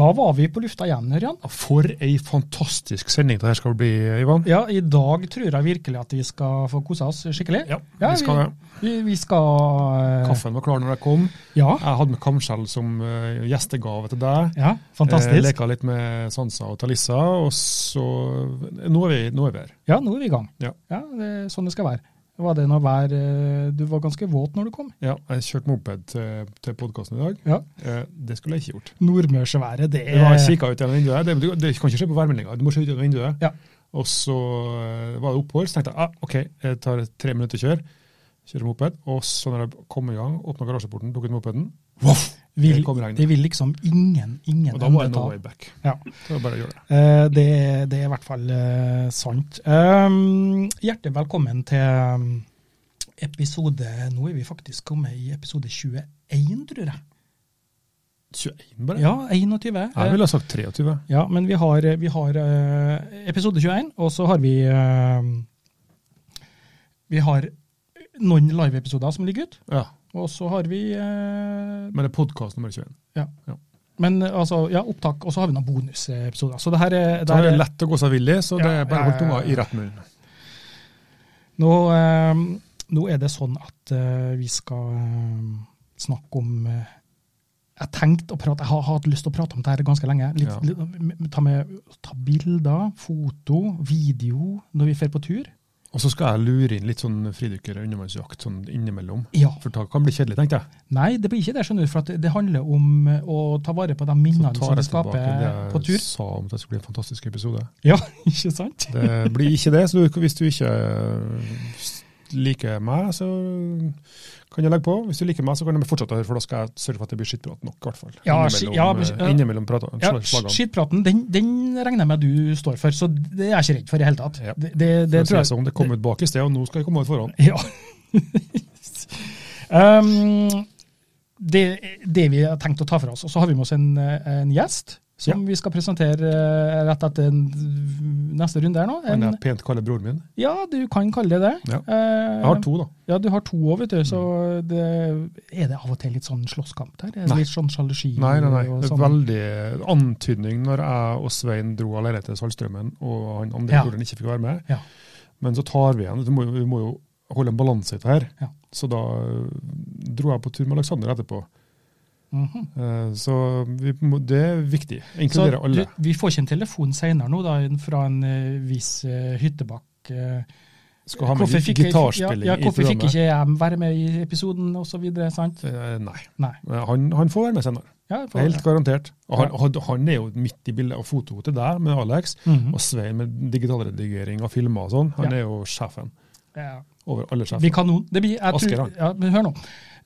Da var vi på lufta igjen, Ørjan. For ei fantastisk sending det her skal bli, Ivan. Ja, i dag tror jeg virkelig at vi skal få kose oss skikkelig. Ja, vi skal det. Vi, vi skal eh, Kaffen var klar når jeg kom. Ja, Jeg hadde med kamskjell som uh, gjestegave til deg. ja Eh, fantastisk. leka litt med Sansa og Talissa, og så Nå er vi, nå er vi her. Ja, nå er vi i gang. Ja. det er sånn det skal være. Var det noe vær eh, Du var ganske våt når du kom. Ja, jeg kjørte moped til, til podkasten i dag. Ja. Eh, det skulle jeg ikke gjort. Nordmørsværet, det Jeg er kikka ut gjennom vinduet. Det, du, det kan ikke skje på værmeldinga, du må se ut gjennom vinduet. Ja. Og så eh, var det oppover, så tenkte jeg ah, OK, jeg tar tre minutter å kjør. Kjører moped. Og så når jeg kom i gang, åpna garasjeporten, tok ut mopeden, voff, vil, det. Det vil liksom ingen, ingen Og da var det nå no way back. Ja. Det var bare å gjøre det. Eh, det, det er i hvert fall eh, sant. Um, hjertelig velkommen til um, episode Nå er vi faktisk kommet i episode 21, tror jeg. 21, bare? Ja, 21. Jeg ville ha sagt 23. Ja, men vi har, vi har eh, episode 21, og så har vi eh, Vi har noen live-episoder som ligger ut, Ja. Og så har vi eh, Men det er podkast nummer 21. Ja. Men eh, altså, ja, opptak, og så har vi noen bonusepisoder. Så det her er, det er det er lett å gå seg vill i, så det Ja, er bare å holde tunga ja, ja. i rett munn. Nå, eh, nå er det sånn at eh, vi skal eh, snakke om eh, Jeg tenkte å prate, jeg har hatt lyst til å prate om det her ganske lenge. Litt, Ja. litt, ta, med, ta bilder, foto, video når vi fer på tur. Og så skal jeg lure inn litt sånn fridykker- og undervannsjakt sånn innimellom. Ja. For det kan bli kjedelig, tenkte jeg. Nei, det blir ikke det, skjønner du, for det handler om eh, å ta vare på de Så minnene tar som jeg vi skaper tilbake det jeg sa om at det skulle bli en fantastisk episode. Ja, ikke sant? Det blir ikke det, så hvis du ikke liker meg, så kan jeg legge på. Hvis du liker meg, så kan du fortsette å høre, for da skal jeg sørge for at det blir skittprat nok, i hvert fall. Ja, innimellom, ja, men- eh, ja. innimellom prata, Ja, slagene. Skittpraten, den, den regner jeg med du står for, så det er jeg ikke redd for i hele tatt. Ja. Det, det, det tror jeg. sånn, det kom ut bak i sted, og nå skal jeg komme ut foran. Ja. um, det, det vi har tenkt å ta for oss, og så har vi med oss en, eh, en gjest som vi skal presentere eh, rett etter neste runde her nå. Han jeg pent kaller broren min. ja, du kan kalle det det. Ja. Eh, Jeg har to, da. Ja, du har to òg, vet du. Så det, er det av og til litt sånn slåsskamp der? Er det Nei. litt sånn sjalusi? Nei, nei, nei. Det er sånn? veldig antydning når jeg og Svein dro allerede til Saltstraumen, og han andre Ja. broren ikke fikk være med. Ja. Men så tar vi igjen. Vi må, vi må jo holde en balanse i det her. Ja. Så da dro jeg på tur med Aleksander etterpå. Mhm. Eh, Så vi må, det er viktig. Så Inkludere du, alle. vi får ikke en telefon senere nå da, fra en eh, viss uh, hyttebakk. Uh, Skal ha med jeg- gitarspilling ja, ja, Hvorfor fikk ikke jeg være med i episoden osv.? Eh, Nei. Nei. Han, han får være med senere. Ja, Helt garantert. Og han, Ja. han, han er jo midt i bildet og fotoet til deg med Alex, Mhm. og Svein med digitalredigering og filmer og sånn. Han er jo sjefen ja. over alle sjefer. Vi kan noen. Det blir, jeg Asker, tror, ja, men hør nå.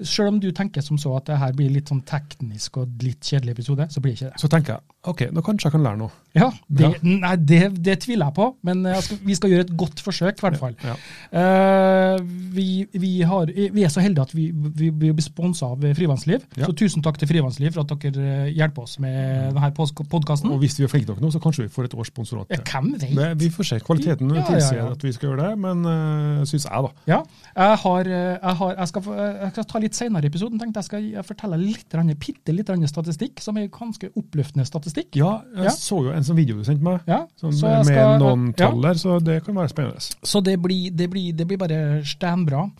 Selv om du tenker som så at det her blir litt sånn teknisk og litt kjedelig episode, så blir det ikke det. Så tenker jeg ok, nå kanskje jeg kan lære noe. Ja, det, Ja. Nei, det, det tviler jeg på, men jeg skal, vi skal gjøre et godt forsøk, i hvert fall. Ja. Uh, vi, vi, har, vi er så heldige at vi, blir sponsa av Frivannsliv. Så tusen takk til Frivannsliv for at dere eh, hjelper oss med denne podkasten. Og hvis vi er flinke nok nå, så kanskje vi får et års sponsorat Ja, hvem vet? Det- Vi får se. Kvaliteten tilsier at vi skal gjøre det, men uh, syns jeg, da. Ja, jeg, har, eh, jeg, har, jeg, skal, jeg skal ta litt senere i episoden. tenkte Jeg skal fortelle litt, bitte litt statistikk, som er ganske oppløftende statistikk. Ja, jeg Ja. så jo en sånn video du sendte meg, Ja, så med jeg skal- noen ja. tall der, så det kan være spennende. Så det blir, det blir, det blir bare steinbra. Men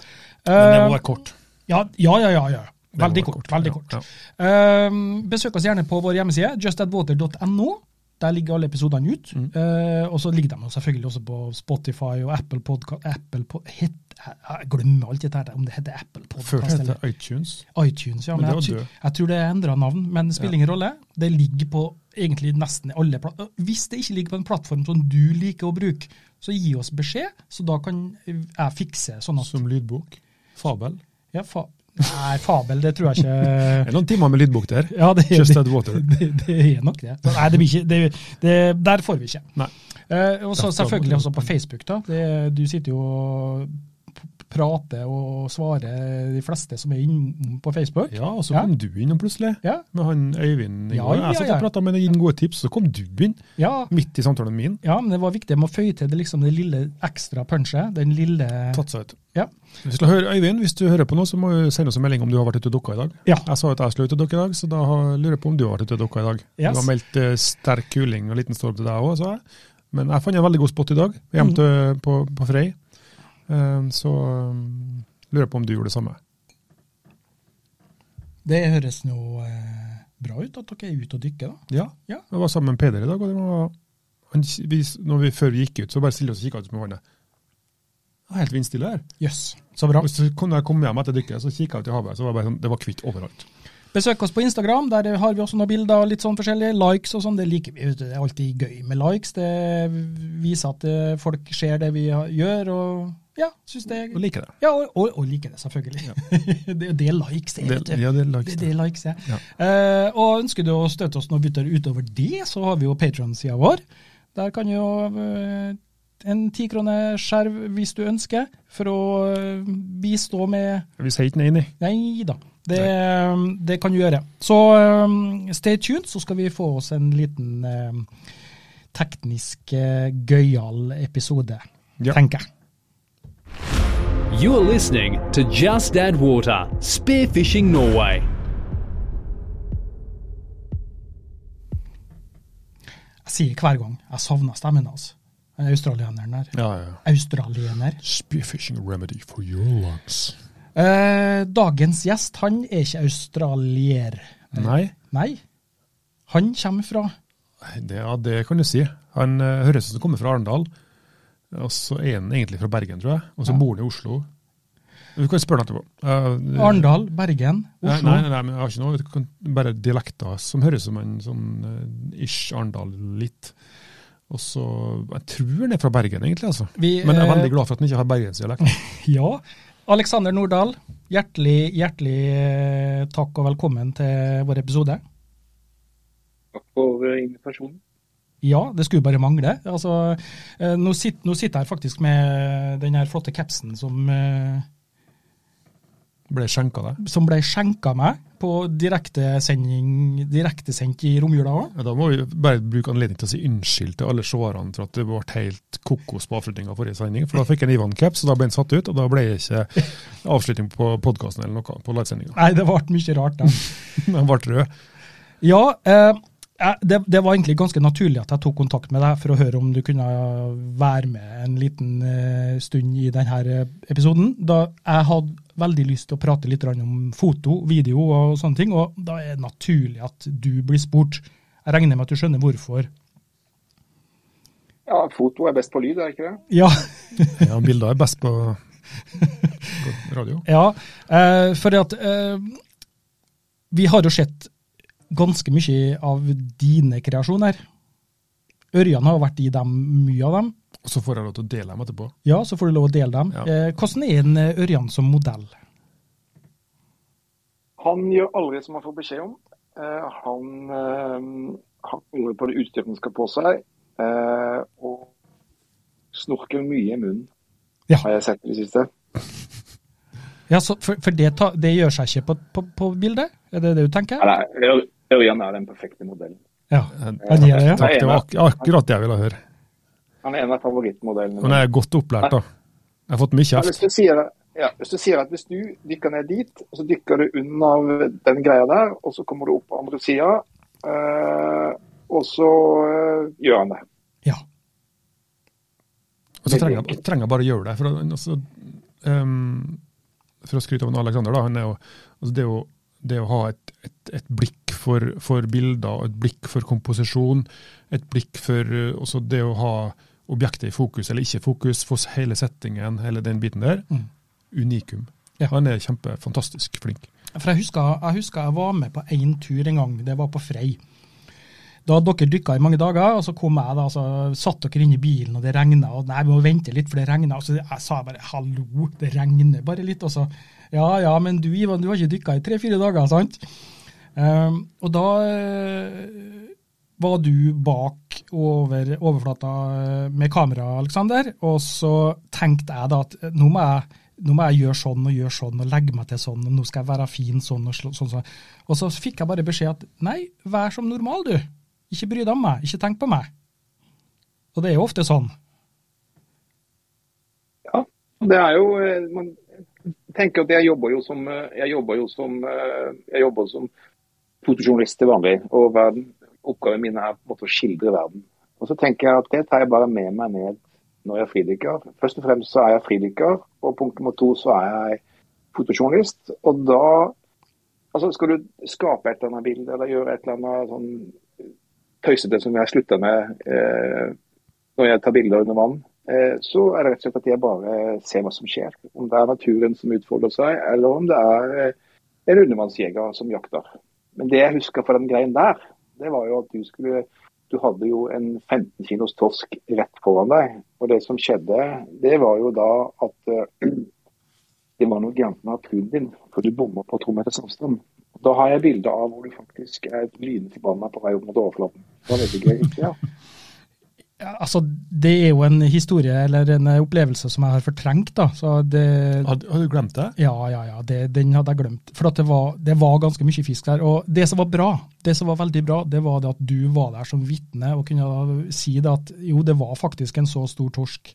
det Eh, må være kort. Ja, ja, ja. ja, ja. Veldig kort. veldig kort. Ja. Eh, besøk oss gjerne på vår hjemmeside, justadwater.no. Der ligger alle episodene ut. Mm. Uh, og så ligger de selvfølgelig også på Spotify og Apple Podcast. Apple po het, jeg, glemmer alltid dette, om det heter Apple Før Podcast eller det iTunes. iTunes. Ja, Men men jeg, tror- jeg tror det er endra navn, men det spiller ingen rolle. Det ligger på egentlig nesten alle plattformer. Hvis det ikke ligger på en plattform som du liker å bruke, så gi oss beskjed, så da kan jeg fikse sånn at Som lydbok. Fabel. ja, fa Nei, fabel, det tror jeg ikke Det er noen timer med lydbok der. Ja, det, Just det, Add Water. det, det er nok det. Så, Nei, det blir ikke, det, det, der får vi ikke. Nei. Eh, og så selvfølgelig også på Facebook. da. Det, du sitter jo og prater og svarer de fleste som er innom på Facebook. Ja, og så Ja. kom du innom plutselig, Ja, med han Øyvind. Ja, ja, Jeg satt og prata med deg, gitt gode tips, så kom du inn, ja, midt i samtalen min. ja, men det var viktig. med å føye til det, liksom, det lille ekstra punchet. Den lille seg ut. Ja. Hvis du, hører, Øyvind, hvis du hører på nå, så må du sende oss en melding om du har vært ute og dukka i dag. Ja. Jeg sa at jeg skulle ut og dukke i dag, så da lurer jeg på om du har vært ute og dukka i dag. Yes. Du har meldt eh, sterk kuling og liten storm til deg òg, sa jeg. Men jeg fant en veldig god spot i dag, hjem Mm. til, på, på Frei. Eh, Så eh, lurer jeg på om du gjorde det samme. Det høres nå eh, bra ut at dere er ute og dykker, da. Ja. Ja. Jeg var sammen med Peder i dag, og det var, han, vi, når vi, før vi gikk ut, så bare stille oss og kikka ut på vannet. Det var helt vindstille her. Jøss, så bra. Og så kom jeg kom hjem etter dykket, så kikka jeg ut i havet, så var det bare sånn, det var hvitt overalt. Besøk oss på Instagram, der har vi også noen bilder og litt sånn forskjellige. Likes og sånn, det liker vi. Det er alltid gøy med likes. Det viser at eh, folk ser det vi gjør, og ja, synes det Og liker det. Ja, og, og, og liker det, selvfølgelig. det, det er likes, det. det vet du. ja, det er Det, likes. det er likes, ja. Ja. Uh, og ønsker du å støtte oss noe bytter utover det, så har vi jo Patron-sida vår. Der kan jo uh, en tikroneskjerv, hvis du ønsker, for å uh, bistå med Vi sier ikke nei, nei. Nei da. Det, det kan du gjøre. Så um, stay tuned, så skal vi få oss en liten teknisk gøyal episode, Ja. tenker jeg. You're listening to Just Add Water Spearfishing Norway. Jeg sier hver gang jeg savner stemmen hans. altså. australieneren der. Ja, ja. Australiener. Spearfishing remedy for your lungs. Eh, dagens gjest, han er ikke australier. Nei, Nei. Han kommer fra det, ja, det kan du si. Han eh, høres ut som han kommer fra Arendal, og så er han egentlig fra Bergen, tror jeg. Og så Ja. bor han i Oslo. Du kan spørre etterpå. Uh, Arendal, Bergen, Nei, Oslo. nei, nei, men jeg har ikke noe, bare dialekter som høres som en sånn uh, ish Arendal litt. Og så, Jeg tror han er fra Bergen, egentlig, altså. Vi, Men jeg er eh, veldig glad for at han ikke har bergensdialekt. Ja. Alexander Nordahl, hjertelig, hjertelig eh, takk og velkommen til vår episode. Takk for eh, invitasjonen. Ja, det skulle bare mangle. Altså, eh, nå, sitter, nå sitter jeg faktisk med den her flotte capsen som, eh, Ble skjenka deg. som ble skjenka meg på direktesendt direkte i romjula òg. Ja, da må vi bare bruke anledning til å si unnskyld til alle seerne for at det ble helt kokos på avslutninga av forrige sending. For da fikk jeg en Ivan caps, og da ble den satt ut, og da ble det ikke avslutning på podkasten eller noe på livesendinga. Nei, det ble mye rart, da. Den ble rød. Ja, eh, eh, det, det var egentlig ganske naturlig at jeg tok kontakt med deg for å høre om du kunne være med en liten eh, stund i denne episoden. Da jeg hadde veldig lyst til å prate litt om foto, video og sånne ting, og da er det naturlig at du blir spurt. Jeg regner med at du skjønner hvorfor. Ja, foto er best på lyd, er det ikke det? Ja, Ja, bilder er best på, på radio. ja eh, for at eh, vi har jo sett ganske mye av dine kreasjoner. Ørjan har vært i dem, mye av dem. Og så får jeg lov til å dele dem etterpå. Ja, så får du lov å dele dem. Ja. Eh, hvordan er en eh, Ørjan som modell? Han gjør aldri som han får beskjed om. Eh, han eh, har aldri på det utstyret han skal på seg, eh, og snorker mye i munnen, Ja. har jeg sett i det siste. Ja, så for, for det, ta, det gjør seg ikke på, på, på bildet? Er det det du tenker? Nei, Ør- er den perfekte modellen. Ja, han gjør det, ja. Takk, det var ak akkurat det jeg ville høre. Han er en av favorittmodellene. Han er godt opplært, da. Jeg har fått mye kjeft. hvis, du sier, ja, hvis du sier at hvis du dykker ned dit, og så dykker du unna den greia der, og så kommer du opp på andre sida, eh, og så eh, gjør han det. ja. Og så trenger jeg, trenger jeg bare å gjøre det. For altså, um, for å skryte av Alexander, da. Han er jo, altså det, å, det å ha et, et, et blikk for, for bilder, et blikk for komposisjon, et blikk for eh, også det å ha objektet i fokus eller ikke fokus, for hele settingen, hele den biten der, Mm. unikum. Ja. Han er kjempefantastisk flink. For jeg husker, jeg husker jeg var med på én tur en gang, det var på Frei. Da hadde dere dykka i mange dager, og så kom jeg da, så satt dere inne i bilen, og det regna. Og nei, vi må vente litt, for det regna. Og så jeg sa bare hallo, det regner bare litt. Og så ja ja, men du Ivan, du har ikke dykka i tre-fire dager, sant? Ehm, og da eh, var du bak over overflata eh, med kamera, Aleksander. Og så tenkte jeg da at nå må jeg, nå må jeg gjøre sånn og gjøre sånn og legge meg til sånn, og nå skal jeg være fin sånn og sånn. sånn. Og så fikk jeg bare beskjed at nei, vær som normal, du. Ikke bry deg om meg, ikke tenk på meg. Og det er jo ofte sånn. Ja, det er jo eh, Man tenker at jeg jobber jo som eh, jeg jobber jo som, jeg jobber som fotojournalist til vanlig. og verden oppgaven min er å skildre verden. Og så tenker jeg at Det tar jeg bare med meg ned når jeg er fridykker. Først og fremst så er jeg fridykker, og punkt nummer to så er jeg fotojournalist. Og da altså Skal du skape et eller annet bilde eller gjøre et eller annet sånn tøysete som jeg slutter med eh, når jeg tar bilder under vann, eh, så er det rett og slett at jeg bare ser hva som skjer. Om det er naturen som utfolder seg, eller om det er eh, en undervannsjeger som jakter. Men det jeg husker fra den greien der, det var jo at du skulle Du hadde jo en 15 kilos torsk rett foran deg. Og det som skjedde, det var jo da at uh, det var noe gærent med harpunen din, for du bomma på to meters avstand. Da har jeg bilde av hvor du faktisk er lynforbanna forbanna på vei opp mot overflaten. Det var veldig gøy. ja. Ja, altså, Det er jo en historie eller en opplevelse som jeg har fortrengt. da. Det, har, har, du glemt det? Ja, ja, ja, det, den hadde jeg glemt. For det var, det, var, ganske mye fisk der. Og det som var bra, det som var veldig bra, det var det at du var der som vitne og kunne si det at jo, det var faktisk en så stor torsk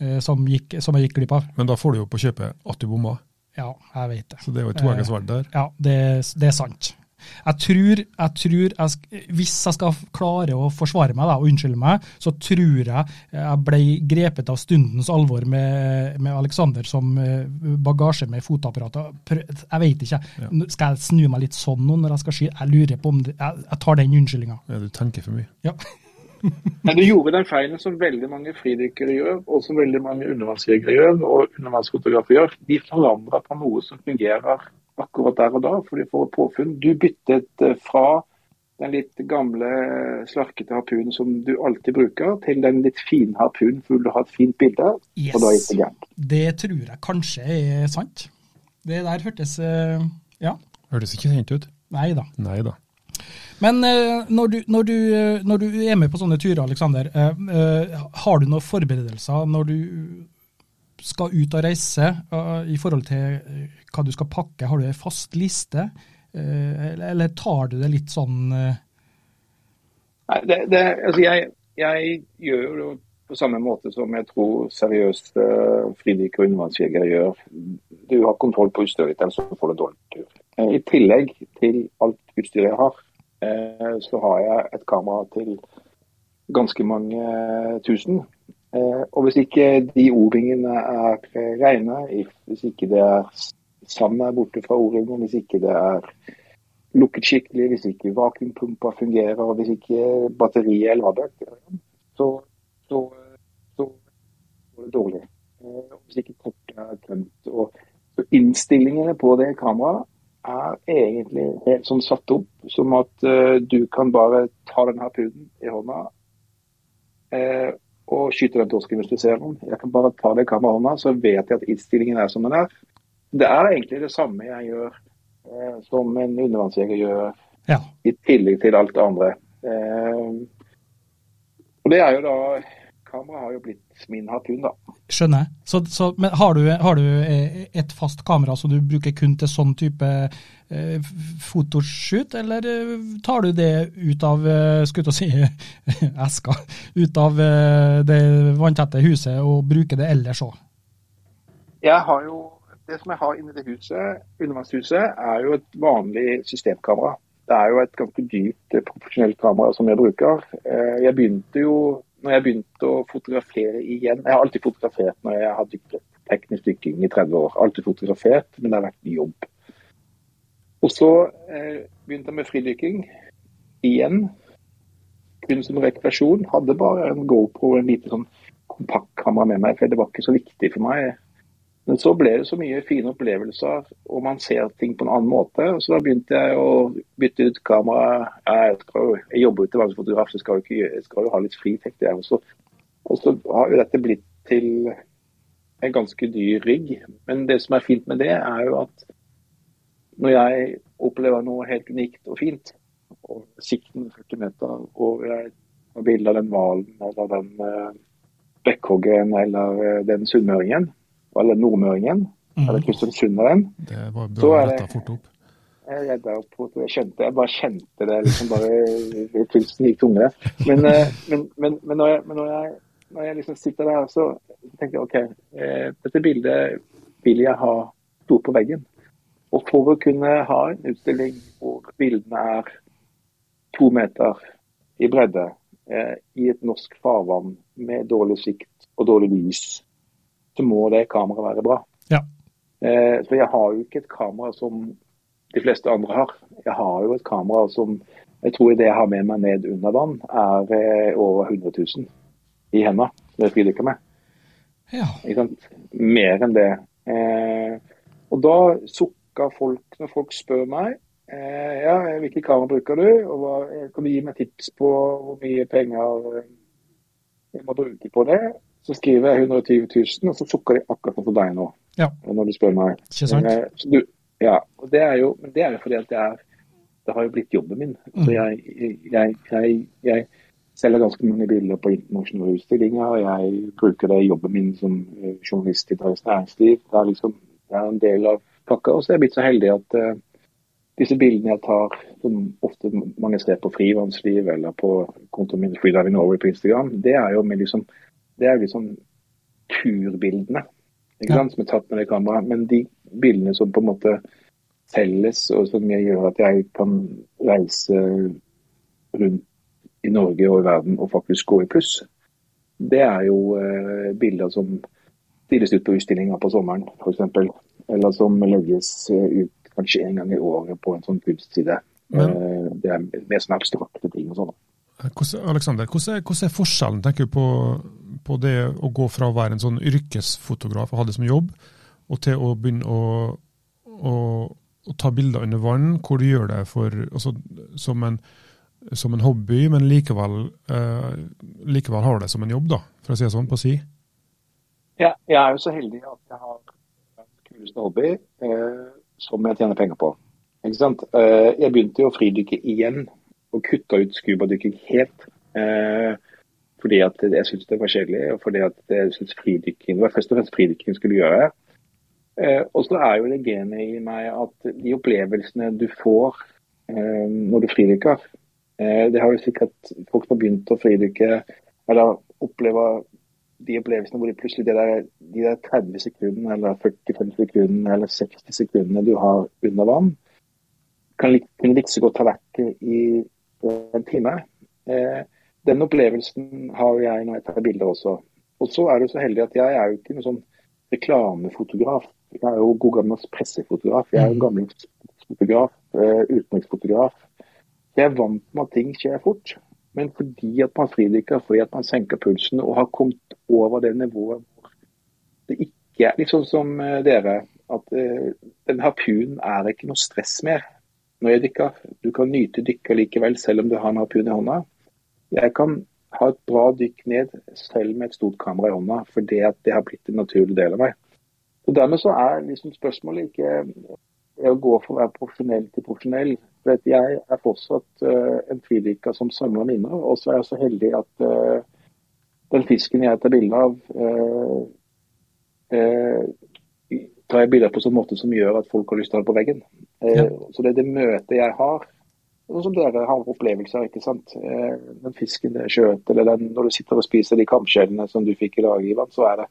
eh, som, gikk, som, jeg gikk glipp av. Men da får du jo på kjøpet at du bomma. Ja, jeg vet det. Så det er jo et toegget sverd der. Ja, det, det er sant. Jeg tror, jeg tror jeg, Hvis jeg skal klare å forsvare meg da, og unnskylde meg, så tror jeg jeg ble grepet av stundens alvor med, med Alexander som eh, bagasje med fotoapparatet. Jeg vet ikke. Ja. Skal jeg snu meg litt sånn nå når jeg skal skyte? Jeg lurer på om det, jeg, jeg tar den unnskyldninga. Ja, du tenker for mye. Ja. Men du gjorde den feilen som veldig mange fridykkere gjør, og som veldig mange undervannsjegere gjør, og undervannsfotografer gjør. De forandrer på noe som fungerer akkurat der og da, for de får et påfunn. Du byttet eh, fra den litt gamle, slarkete harpunen som du alltid bruker, til den litt fine harpunen for du har et fint bilde, yes. og da gikk det gærent. Det tror jeg kanskje er sant. Det der hørtes eh, ja. Hørtes ikke kjent ut. Nei da. Nei da. Men når, du, når, du, når, du, er med på sånne turer, Alexander, uh, har du noen forberedelser når du skal ut og reise i forhold til hva du skal pakke? Har du en fast liste, eh, eller tar du det litt sånn eh? Nei, det, det, altså jeg, jeg, gjør jo det på samme måte som jeg tror seriøse fridykker og undervannsjegere gjør. Du har kontroll på utstyret ditt, ellers får du dårlig tur. Eh, I tillegg til alt utstyret jeg har, så har jeg et kamera til ganske mange tusen. Og hvis ikke de O-ringene er rene, hvis ikke det er Sand er borte fra O-ringen hvis ikke det er lukket skikkelig, hvis ikke vakuumpumpa fungerer, og hvis ikke batteriet er ladet, så, så, så går det dårlig. Eh, hvis ikke kortet er tømt. Og, så innstillingene på det kameraet er egentlig helt sånn satt opp som at uh, du kan bare ta denne puden i hånda og den torsken hvis du ser den. Jeg kan bare ta det kameraet hånda, så vet jeg at innstillingen er som den er. Det er egentlig det samme jeg gjør eh, som en undervannsjeger gjør, ja. i tillegg til alt det andre. Eh, og det er jo da Kameraet har jo blitt min harpun, da. Skjønner. Så, så, men har du, har du, eh, et fast kamera som du bruker kun til sånn type eh, fotoshoot, eller eh, tar du det ut av eh, skulle si, eska, ut av det vanntette huset og bruker det ellers òg? Jeg har jo det som jeg har inne i det huset, undervannshuset, er jo et vanlig systemkamera. Det er jo et ganske dyrt profesjonelt kamera som jeg bruker. Jeg begynte jo når jeg begynte å fotografere igjen Jeg har alltid fotografert når jeg har dykket teknisk dykking i 30 år. Alltid fotografert, men det har vært jobb. Og så eh, begynte jeg med fridykking igjen. Kun som rekreasjon. Hadde bare en GoPro og en lite sånn kompaktkamera med meg, for det var ikke så viktig for meg men så ble det så mye fine opplevelser, og man ser ting på en annen måte. Så da begynte jeg å bytte ut kamera. Jeg, jeg jobber jo til vanlig fotograf, så skal jo, ikke, skal jo ha litt fri, tenkte jeg også. Og så har jo dette blitt til en ganske dyr rigg. Men det som er fint med det, er jo at når jeg opplever noe helt unikt og fint, og sikten 40 meter, og jeg har bilde av den hvalen eller den bekkhoggen eller uh, den sunnmøringen, eller nordmøringen, Mm. eller kristiansunderen. Det var bra retta fort opp. Jeg redda opp på jeg skjønte, jeg bare kjente det liksom bare Pulsen gikk tungere. Men, eh, men, men, men, når, jeg, men når, jeg, når jeg liksom sitter der, så tenker jeg OK, eh, dette bildet vil jeg ha stort på veggen. Og for å kunne ha en utstilling hvor bildene er to meter i bredde eh, i et norsk farvann med dårlig sikt og dårlig lys, så må det kameraet være bra. Ja. Eh, for jeg har jo ikke et kamera som de fleste andre har. Jeg har jo et kamera som jeg tror det jeg har med meg ned under vann, er eh, over 100 000 i hendene Det fridykker med. Ja. Ikke sant? Mer enn det. Eh, og da sukka folk når folk spør meg eh, ja, hvilke kamera bruker du, og hva, kan du gi meg tips på hvor mye penger eh, jeg må bruke på det? Så skriver jeg 120 000, og så sukker de akkurat sånn som deg nå. Ja. Når du spør meg. Ikke sant? Eh, så du, ja, og det er jo, men det er jo fordi at det er det har jo blitt jobben min. Mm. Så jeg, jeg, jeg, jeg selger ganske mange bilder på internasjonale utstillinger. Jeg bruker det i jobben min som eh, journalist i Dagens Næringsliv. Det er liksom det er en del av pakka. Og så er jeg blitt så heldig at uh, disse bildene jeg tar, som ofte mange ser på Frivannsliv eller på kontoen min Freediving Norway på Instagram, det er jo med liksom, det er liksom turbildene ikke sant, som er tatt med det kameraet. Men de bildene som på en måte felles, og som gjør at jeg kan reise rundt i Norge og i verden og faktisk gå i pluss, det er jo eh, bilder som stilles ut på utstillinger på sommeren, f.eks. Eller som legges eh, ut kanskje en gang i året på en sånn kunstside. Men- Eh, det er mer sånn abstrakte ting og sånn. Hvordan, Alexander, hvordan er, hvordan er forskjellen tenker du, på, på det å gå fra å være en sånn yrkesfotograf og ha det som jobb, og til å begynne å, å, å ta bilder under vann, hvor du gjør det for, altså, som, en, som en hobby, men likevel, eh, likevel har det som en jobb, da, for å si det sånn, på si? Ja, jeg er jo så heldig at jeg har kuleste hobby eh, som jeg tjener penger på. Ikke sant? Eh, jeg begynte jo å fridykke igjen og kutta ut scubadykking helt. Eh, fordi at jeg syntes det var kjedelig, og fordi at jeg syntes fridykking var først og fremst fridykking skulle gjøre. Eh, og så er jo det genet i meg at de opplevelsene du får eh, når du fridykker eh, Det har jo sikkert folk som har begynt å fridykke, eller opplever de opplevelsene hvor de plutselig de der, de der 30 sekundene eller 45 sekundene eller 60 sekundene du har under vann, kan kunne like så godt ha vært i en time. Eh, den opplevelsen har jeg når jeg tar bilder også. Og så er det så heldig at jeg er jo ikke noen sånn reklamefotograf. Jeg er jo god gammel pressefotograf. Jeg er jo en gammel fotograf, eh, utenriksfotograf. Jeg er vant med at ting skjer fort. Men fordi at man fridykker, fordi at man senker pulsen og har kommet over det nivået hvor det ikke er litt sånn som eh, dere, at eh, den harpunen er ikke noe stress mer når jeg dykker. Du kan nyte dykket likevel selv om du har en harpun i hånda. Jeg kan ha et bra dykk ned selv med et stort kamera i hånda, fordi at det har blitt en naturlig del av meg. Og Dermed så er liksom spørsmålet ikke eh, å gå for å være profesjonell til profesjonell. For jeg er fortsatt uh, en fridykker som samler minner, og så er jeg så heldig at uh, den fisken jeg tar bilde av, uh, tar jeg bilder på en sånn måte som gjør at folk har lyst til å ha det på veggen. Ja. Så det er det møtet jeg har, sånn som dere har opplevelser, ikke sant. Eh, den fisken det skjøt, eller den, når du sitter og spiser de kamskjellene som du fikk i dag, Ivan, så er det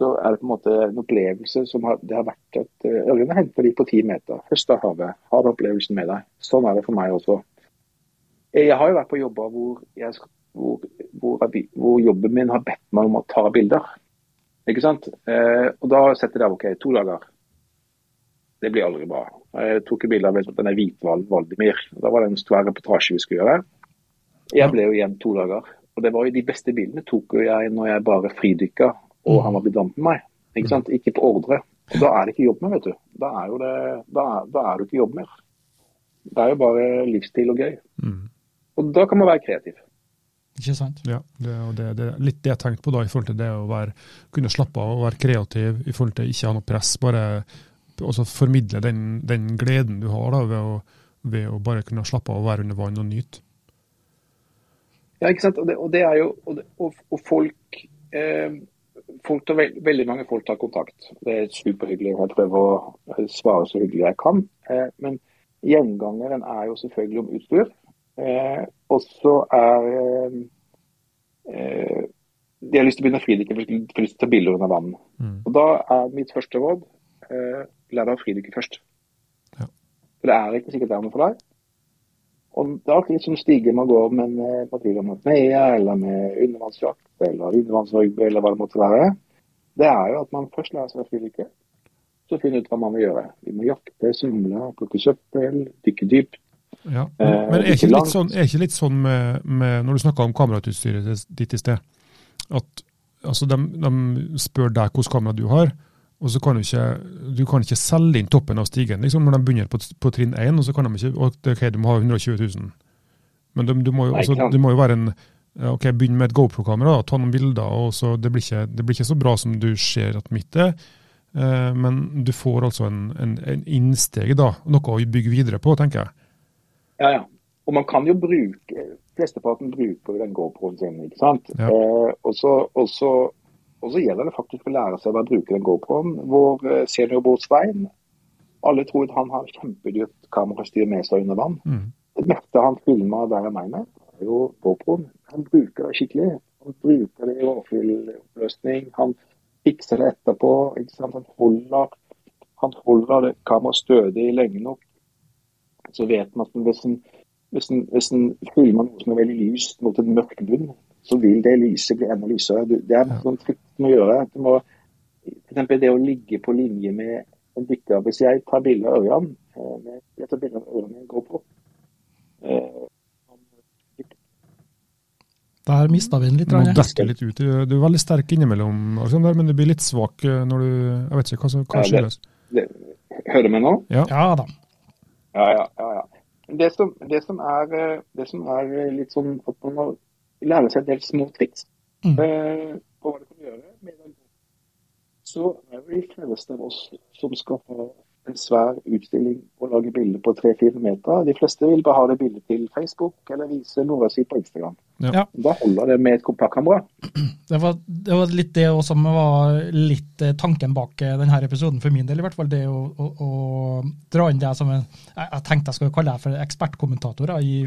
så er det på en måte en opplevelse som har, det har vært at Ørjene henter de på ti meter. Høst av havet. Har den opplevelsen med deg. Sånn er det for meg også. Eh, Jeg har jo vært på jobber hvor, jeg, hvor, hvor, hvor jobben min har bedt meg om å ta bilder. Ikke sant? Eh, og da setter jeg av OK, to dager. Det blir aldri bra. Jeg tok et bilde av denne hvithvalen Valdimir. Da var det en stor reportasje vi skulle gjøre. Jeg ble jo igjen to dager. Og det var jo De beste bildene tok jo jeg når jeg bare fridykka og han var blitt vant med meg. Ikke sant? Ikke på ordre. Og Da er det ikke jobb mer, vet du. Da er, jo det, da, er, da er det ikke jobb mer. Det er jo bare livsstil og gøy. Mm. Og da kan man være kreativ. Ikke sant? Ja, det, og det, det er litt det jeg tenkte på da, i forhold til det å være, kunne slappe av og være kreativ, i forhold til ikke ha noe press. Bare altså formidle den, den gleden du har da, ved å, ved å bare kunne slappe av og være under vann og nyte. Ja, ikke sant. Og det, og det er jo Og, det, og, og folk eh, folk tar veld, Veldig mange folk tar kontakt. Det er superhyggelig. Jeg prøver å svare så hyggelig jeg kan. Eh, men gjengangeren er jo selvfølgelig om utstyr. Eh, og så er eh, eh, De har lyst til å begynne å for de har lyst til å ta bilder under vann. Mm. Og da er mitt første råd eh, lær deg å fridykke først. Ja. For det er ikke sikkert det er noe for deg. Og det er alltid litt sånn stige man går med en patrulje med apnea, eller med undervannsjakt eller undervannsrugby eller hva det måtte være. Det er jo at man først lærer seg å fridykke, så finner ut hva man vil gjøre. Vi må jakte, svømme, plukke søppel, dykke dypt. Ja. Eh, Men er ikke litt sånn, er ikke litt sånn med, med Når du snakka om kamerautstyret ditt i sted, at altså, de, de spør deg hvilket kamera du har, og så kan du ikke, du kan ikke selge inn toppen av stigen liksom, når de begynner på, på trinn 1, og så kan de ikke ok, du må ha 120 000. Men du, du, må jo, også, det må jo være en ok, Begynn med et GoPro-kamera, ta noen bilder. og så det, blir ikke, det blir ikke så bra som du ser at mitt er, eh, men du får altså en, en, en innsteg, da, noe å bygge videre på, tenker jeg. Ja, ja. Og man kan jo bruke Flesteparten bruker den GoProen sin, ikke sant. Ja. Eh, og, så, og, så, gjelder det faktisk å lære seg å bruke den GoProen. Vår eh, seniorbror Svein, alle tror at han har kjempedyrt kamerastyr med seg under vann. Mm. Det meste han filma der og meg med, er jo GoProen. Han bruker det skikkelig. Han bruker det i overfylloppløsning. Han fikser det etterpå. Han holder, han holder det kameraet stødig lenge nok. Så vet man at hvis en, hvis en, hvis en filmer noe som er veldig lyst mot en mørk bunn, så vil det lyset bli enda lysere. Det er Ja. noe triks å må gjøre. Du må, for eksempel det å ligge på linje med en dykker. Hvis jeg tar bilde av ørene eh, med, jeg tar bilde av Ørjan med en GoPro eh, Der mista vi den litt. Nå detter litt ut. Du er veldig sterk innimellom, Alexander, men du blir litt svak eh, når du Jeg vet ikke hva som hva Ja, det- skyldes. Hører du meg nå? Ja. Ja da. Ja, ja. ja, ja. Det, som, det, som er, det som er litt sånn at man må lære seg en del små triks Mm. eh, på hva du kan gjøre. med den. Så er det de fleste av oss som skal ha en svær utstilling lage bilder på tre-fire meter. De fleste vil bare ha det bildet til Facebook eller vise noe sitt på Instagram. Ja. Da holder det med et kompaktkamera. Det var, det var litt det som var litt eh, tanken bak eh, denne episoden, for min del i hvert fall. Det å, å, å dra inn det som en Jeg, jeg tenkte jeg skulle kalle det for ekspertkommentatorer, i,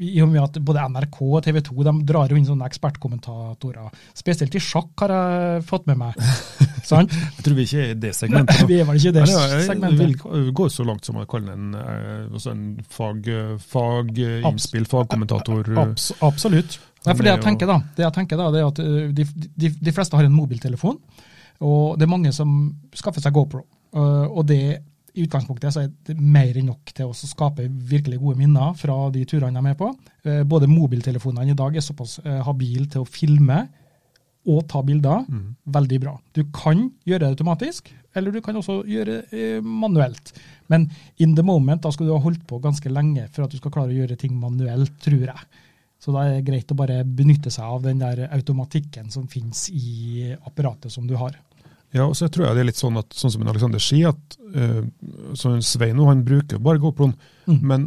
i og med at både NRK og TV 2 de drar jo inn sånne ekspertkommentatorer. Spesielt i sjakk har jeg fått med meg. Sant? Jeg tror vi ikke er i det segmentet. Vi er vel ikke i det Nei, jeg segmentet. vil gå så langt som å kalle en, eh, en fag, eh, faginnspill, fagkommentator. eh, Abs absolutt. Nei, for det jeg tenker da, det jeg tenker da, det er at uh, de, de, de fleste har en mobiltelefon, og det er mange som skaffer seg GoPro. Og det i utgangspunktet så er det mer enn nok til å skape virkelig gode minner fra de turene de er med på. Både mobiltelefonene i dag er såpass habile til å filme og ta bilder. Veldig bra. Du kan gjøre det automatisk, eller du kan også gjøre det eh, manuelt. Men in the moment, da skal du ha holdt på ganske lenge for at du skal klare å gjøre ting manuelt, tror jeg. Så da er det greit å bare benytte seg av den der automatikken som finnes i apparatet som du har. Ja, og så tror jeg det er litt sånn at, sånn som Alexander sier, at uh, sånn Svein han bruker bare GoProen, Mm. men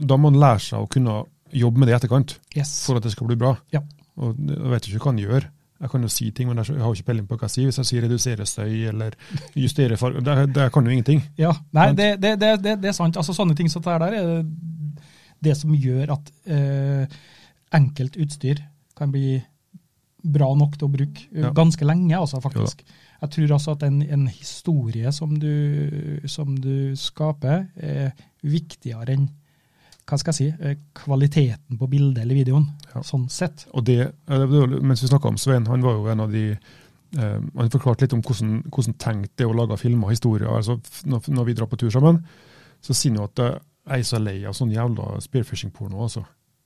da må han lære seg å kunne jobbe med det i etterkant, Yes. for at det skal bli bra. Ja. Og jeg vet ikke hva han gjør. Jeg kan jo si ting, men jeg har jo ikke peiling på hva jeg sier. Hvis jeg sier redusere støy eller justere farge, det, det kan jo ingenting. Ja, nei, det, det, det, er sant. Altså Sånne ting som det der er det som gjør at eh, enkelt utstyr kan bli bra nok til å bruke eh, Ja. ganske lenge, altså, faktisk. Jeg tror altså at en, en historie som du, som du skaper, er viktigere enn hva skal jeg si, eh, kvaliteten på bildet eller videoen, Ja. sånn sett. Og det, eh, mens vi snakka om Svein, han var jo en av de eh, Han forklarte litt om hvordan, hvordan tenkt det å lage filmer og historier. altså når, når vi drar på tur sammen, så sier han at eh, jeg er så lei av sånn jævla spearfishing-porno. altså.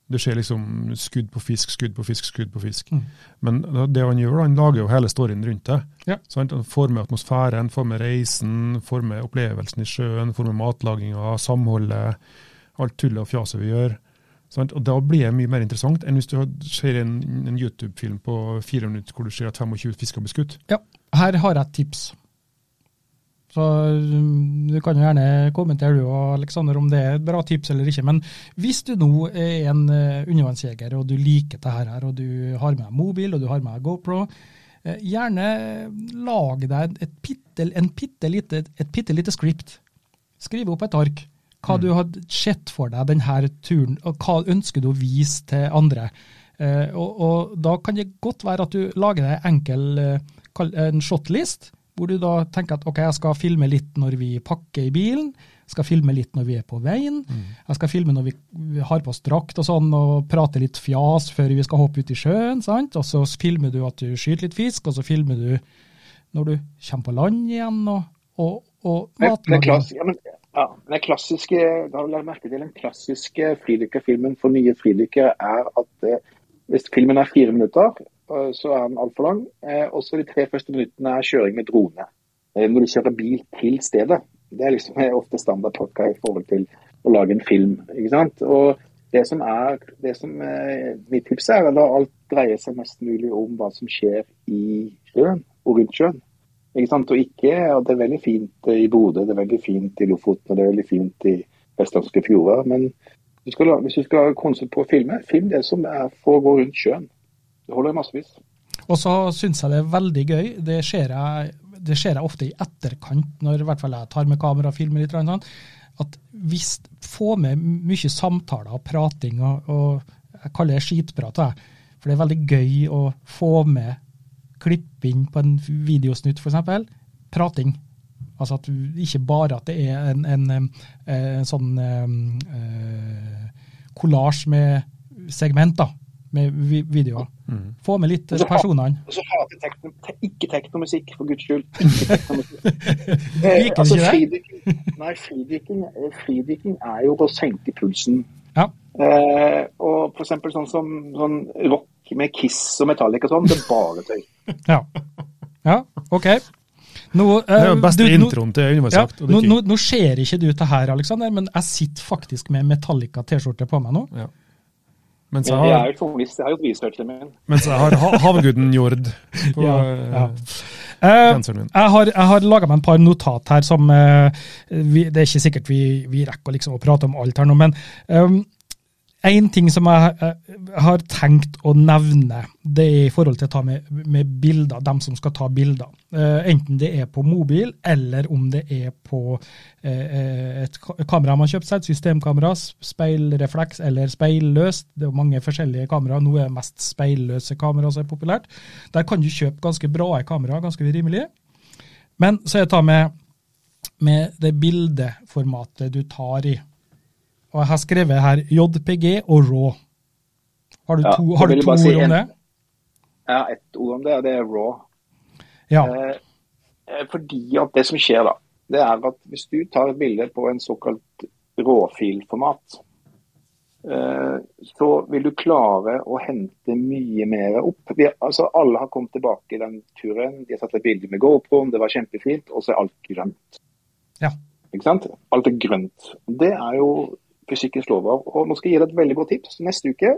Det skjer liksom skudd på fisk, skudd på fisk, skudd på fisk. Mm. Men det han gjør, han lager jo hele storyen rundt det. Ja. Sant? Han får med atmosfæren, får med reisen, får med opplevelsen i sjøen, får med matlaginga, samholdet, alt tullet og fjaset vi gjør. Sant? Og Da blir det mye mer interessant enn hvis du ser en, en YouTube-film på fire minutter hvor du ser at 25 fisker blir skutt. Ja, her har jeg et tips. Så mm, du kan jo gjerne kommentere du og Aleksander om det er et bra tips eller ikke. Men hvis du nå er en uh, undervannsjeger og du liker dette her, og du har med deg mobil og du har med deg GoPro, uh, gjerne lag deg et pitte, en et bitte lite script. Skriv opp et ark hva mm. du hadde sett for deg denne turen, og hva ønsker du å vise til andre. Eh, og, og, Da kan det godt være at du lager deg enkel en shotlist hvor du da tenker at ok, jeg skal filme litt når vi pakker i bilen, jeg skal filme litt når vi er på veien, mm. jeg skal filme når vi har på oss drakt og sånn, og prate litt fjas før vi skal hoppe ut i sjøen, sant? og så filmer du at du skyter litt fisk, og så filmer du når du kommer på land igjen, og, og, og matlaging. Ja, men, ja, den klassiske, da vil jeg merke til den klassiske fridykkerfilmen for nye fridykkere er at eh, hvis filmen er fire minutter, Eh, så er den altfor lang. Eh, og så de tre første minuttene er kjøring med drone. Eh, når du kjører bil til stedet. Det er liksom ofte standard plukka i forhold til å lage en film. ikke sant? Og det som er, det som Mitt tips er at alt dreier seg mest mulig om hva som skjer i sjøen og rundt sjøen. Ikke sant? Og ikke, og Det er veldig fint i Bodø, det er veldig fint i Lofoten og det er veldig fint i vestlandske fjorder. Men du skal, hvis du skal konsentrere på å filme, film det som er for å gå rundt sjøen. Det holder massevis. Og så syns jeg det er veldig gøy. Det ser, jeg, det ser jeg ofte i etterkant, når i hvert fall jeg tar med kamera og filmer litt. Sånn, at hvis Få med mye samtaler og prating, og, og jeg kaller det skitprat. For det er veldig gøy å få med klipp inn på en videosnutt, f.eks. Prating. Altså at ikke bare at det er en, en, en, en sånn kollasj uh, med segment, da med videoer. Mm. Få med litt personene. Og så hater tekno, te, ikke teknomusikk, for guds skyld. Ikke teknomusikk. eh, altså, fridykking, nei, fridykking, eh, fridykking, er jo å senke pulsen. Ja. Eh, og for eksempel sånn som sånn rock med Kiss og Metallic og sånn, det er bare tøy. ja. ja, OK. Nå, uh, det er jo beste du, introen til Undervannsjakt. Ja, nå, nå, nå ser ikke du det her, Alexander, men jeg sitter faktisk med Metallica-T-skjorte på meg nå. Ja. Mens jeg, har, jeg er jo journalist, jeg har gjort researchen min. Mens jeg har havguden Jord på ja, ja. Uh, jeg har, jeg har laga meg en par notat her som uh, vi, Det er ikke sikkert vi, vi rekker liksom å prate om alt her nå, men um, en ting som jeg, har tenkt å nevne, det er i forhold til å ta med, med bilder, dem som skal ta bilder. Uh, enten det er på mobil, eller om det er på uh, et kamera man har kjøpt seg, et systemkamera, speilrefleks eller speilløst. Det er mange forskjellige kameraer. Nå er det mest speilløse kameraer som er populært. Der kan du kjøpe ganske bra kameraer, ganske rimelige. Men så er det ta med, med det bildeformatet du tar i. Og jeg har skrevet her JPG og RAW. Har du to, har du to ord si om det? Ja, ett ord om det, og det er RAW. Ja. Eh, eh, fordi at det som skjer da, det er at hvis du tar et bilde på en såkalt råfilformat, eh, så vil du klare å hente mye mer opp. Vi, altså Alle har kommet tilbake i den turen. De har tatt et bilde med GoPro, det var kjempefint, og så er alt grønt. Ja. Ikke sant? Alt er grønt. Det er jo fysikkens lover. Og nå skal jeg gi deg et veldig godt tips. Neste uke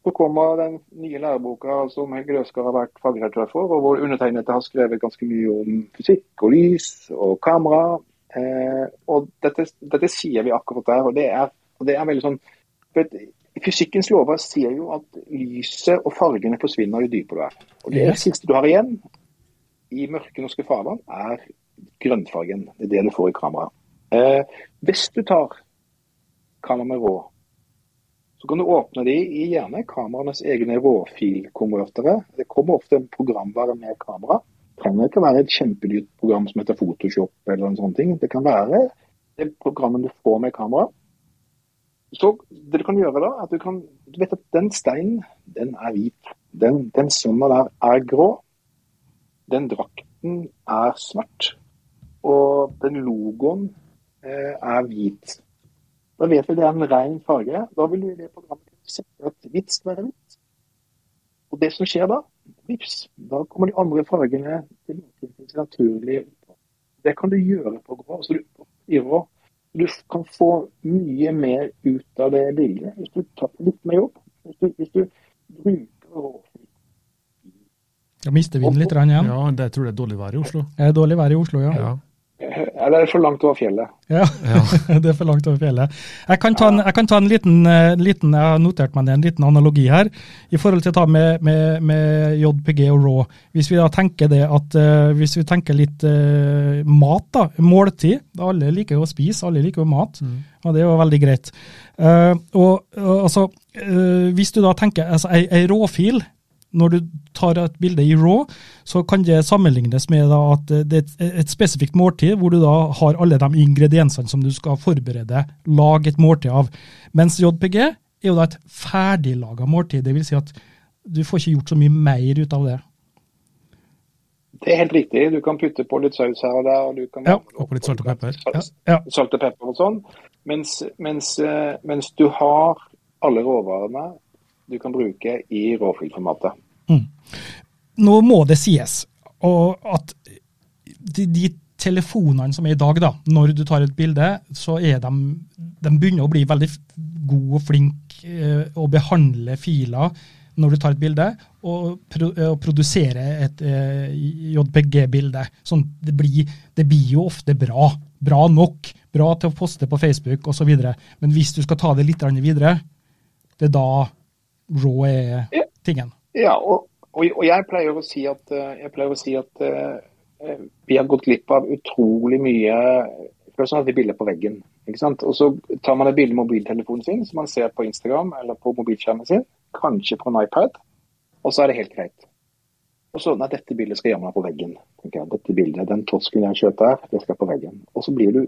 så kommer den nye læreboka som Helge Løskar har vært fagredaktør for, og hvor undertegnede har skrevet ganske mye om fysikk og lys og kamera. Eh, og dette, dette, sier vi akkurat der. og det er, og det er veldig sånn Fysikkens lover sier jo at lyset og fargene forsvinner jo dypere du er. Og Det siste du har igjen i mørke norske farvann, er grønnfargen. Det er det du får i kameraet. Eh, hvis du tar kamera med rå, så kan du åpne de i gjerne kameraenes egne råfilkonvertere. Det kommer ofte en programvare med kamera. Det trenger ikke være et kjempedyrt program som heter Photoshop eller en sånn ting. Det kan være det programmet du får med kamera. Så det du kan gjøre da, at du kan Du vet at den steinen, den er hvit. Den, den sømma der er grå. Den drakten er svart. Og den logoen er hvit. Da vet vi det er en ren farge. Da vil vi i det programmet sette at hvitt skal være hvitt. Og det som skjer da, vips, da kommer de andre fargene til naturlig. Det kan du gjøre på grå. Så du, du kan få mye mer ut av det bildet hvis du tar litt mer jobb. Hvis du, hvis du bruker råfisk. Da mister vi den litt igjen. Ja, det tror jeg er dårlig vær i Oslo. Det er dårlig vær i Oslo, ja. Ja. Eller er det for langt over fjellet? Ja, det er for langt over fjellet. Jeg kan ta en, jeg kan ta en liten, eh, liten, jeg har notert meg det, en liten analogi her, i forhold til å ta med, med, med JPG og RAW. Hvis vi da tenker det at, uh, hvis vi tenker litt uh, mat, da, måltid, alle liker jo å spise, alle liker jo mat, mm. og det er jo veldig greit. Uh, og, altså, hvis du da tenker altså, ei, ei råfil, når du tar et bilde i RAW, så kan det sammenlignes med at det er et spesifikt måltid, hvor du da har alle de ingrediensene som du skal forberede, lage et måltid av. Mens JPG er jo da et ferdiglaga måltid. Det vil si at du får ikke gjort så mye mer ut av det. Det er helt riktig. Du kan putte på litt saus her og der. og du kan ja, og litt salt og pepper. Ja. Salt og pepper og sånn. Mens, mens, eh, mens du har alle råvarene du kan bruke i råfilformatet. Mm. Nå må det sies at de, de, telefonene som er i dag, da, når du tar et bilde, så er de, de begynner å bli veldig gode og flinke eh, å behandle filer når du tar et bilde, og, pro, og produsere et eh, JPG-bilde. Sånn, det, blir, det blir jo ofte bra. Bra nok. Bra til å poste på Facebook osv. Men hvis du skal ta det litt videre, det er da raw er tingen. Ja, og, og, jeg pleier å si at, eh, å si at uh, vi har gått glipp av utrolig mye Før så hadde vi bilder på veggen. Og Så tar man et bilde med mobiltelefonen sin som man ser på Instagram eller på mobilskjermen sin, kanskje på en iPad, og så er det helt greit. Og så, nei, dette bildet skal jammen på veggen. tenker jeg. Dette bildet, Den torsken jeg kjøper her, det skal på veggen. Og så blir du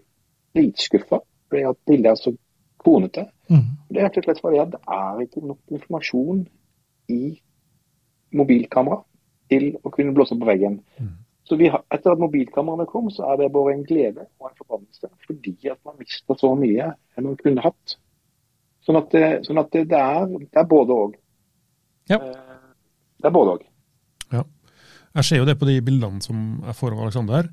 dritskuffa fordi at bildet er så kronete. Mm. Det er rett og slett fordi at det er ikke nok informasjon i mobilkamera til å kunne blåse på veggen. Mm. Så har, Etter at mobilkameraene kom, så er det bare en glede og en forbannelse. Fordi at man mister så mye enn man kunne hatt. Sånn at det, sånn at det, det, er, det er, både og. Ja. Eh, det er både og. Ja. Jeg ser jo det på de bildene som jeg får av Aleksander.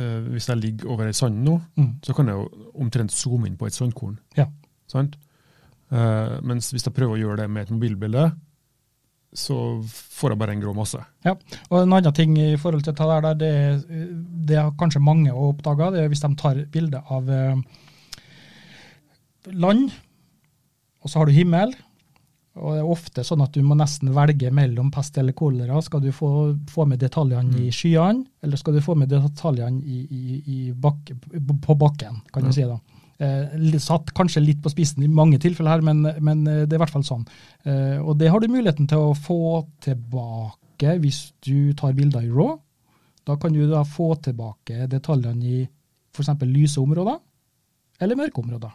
Eh, hvis jeg ligger over ei sand nå, mm. så kan jeg jo omtrent zoome inn på et sandkorn. Ja. Sant? Uh, mens hvis jeg prøver å gjøre det med et mobilbilde, så får jeg bare en grå masse. Ja, og En annen ting i forhold til det der, det, det har kanskje mange oppdaga, det er hvis de tar bilde av eh, land, og så har du himmel. Og det er ofte sånn at du må nesten velge mellom pest eller kolera. Skal du få, få med detaljene mm. i skyene, eller skal du få med detaljene i, i, i bak, på bakken, kan du si da. Eh, satt kanskje litt på spissen i mange tilfeller her, men, men, eh, det er i hvert fall sånn. Eh, og det har du muligheten til å få tilbake hvis du tar bilder i RAW. Da kan du da få tilbake detaljene i f.eks. lyse områder eller mørke områder.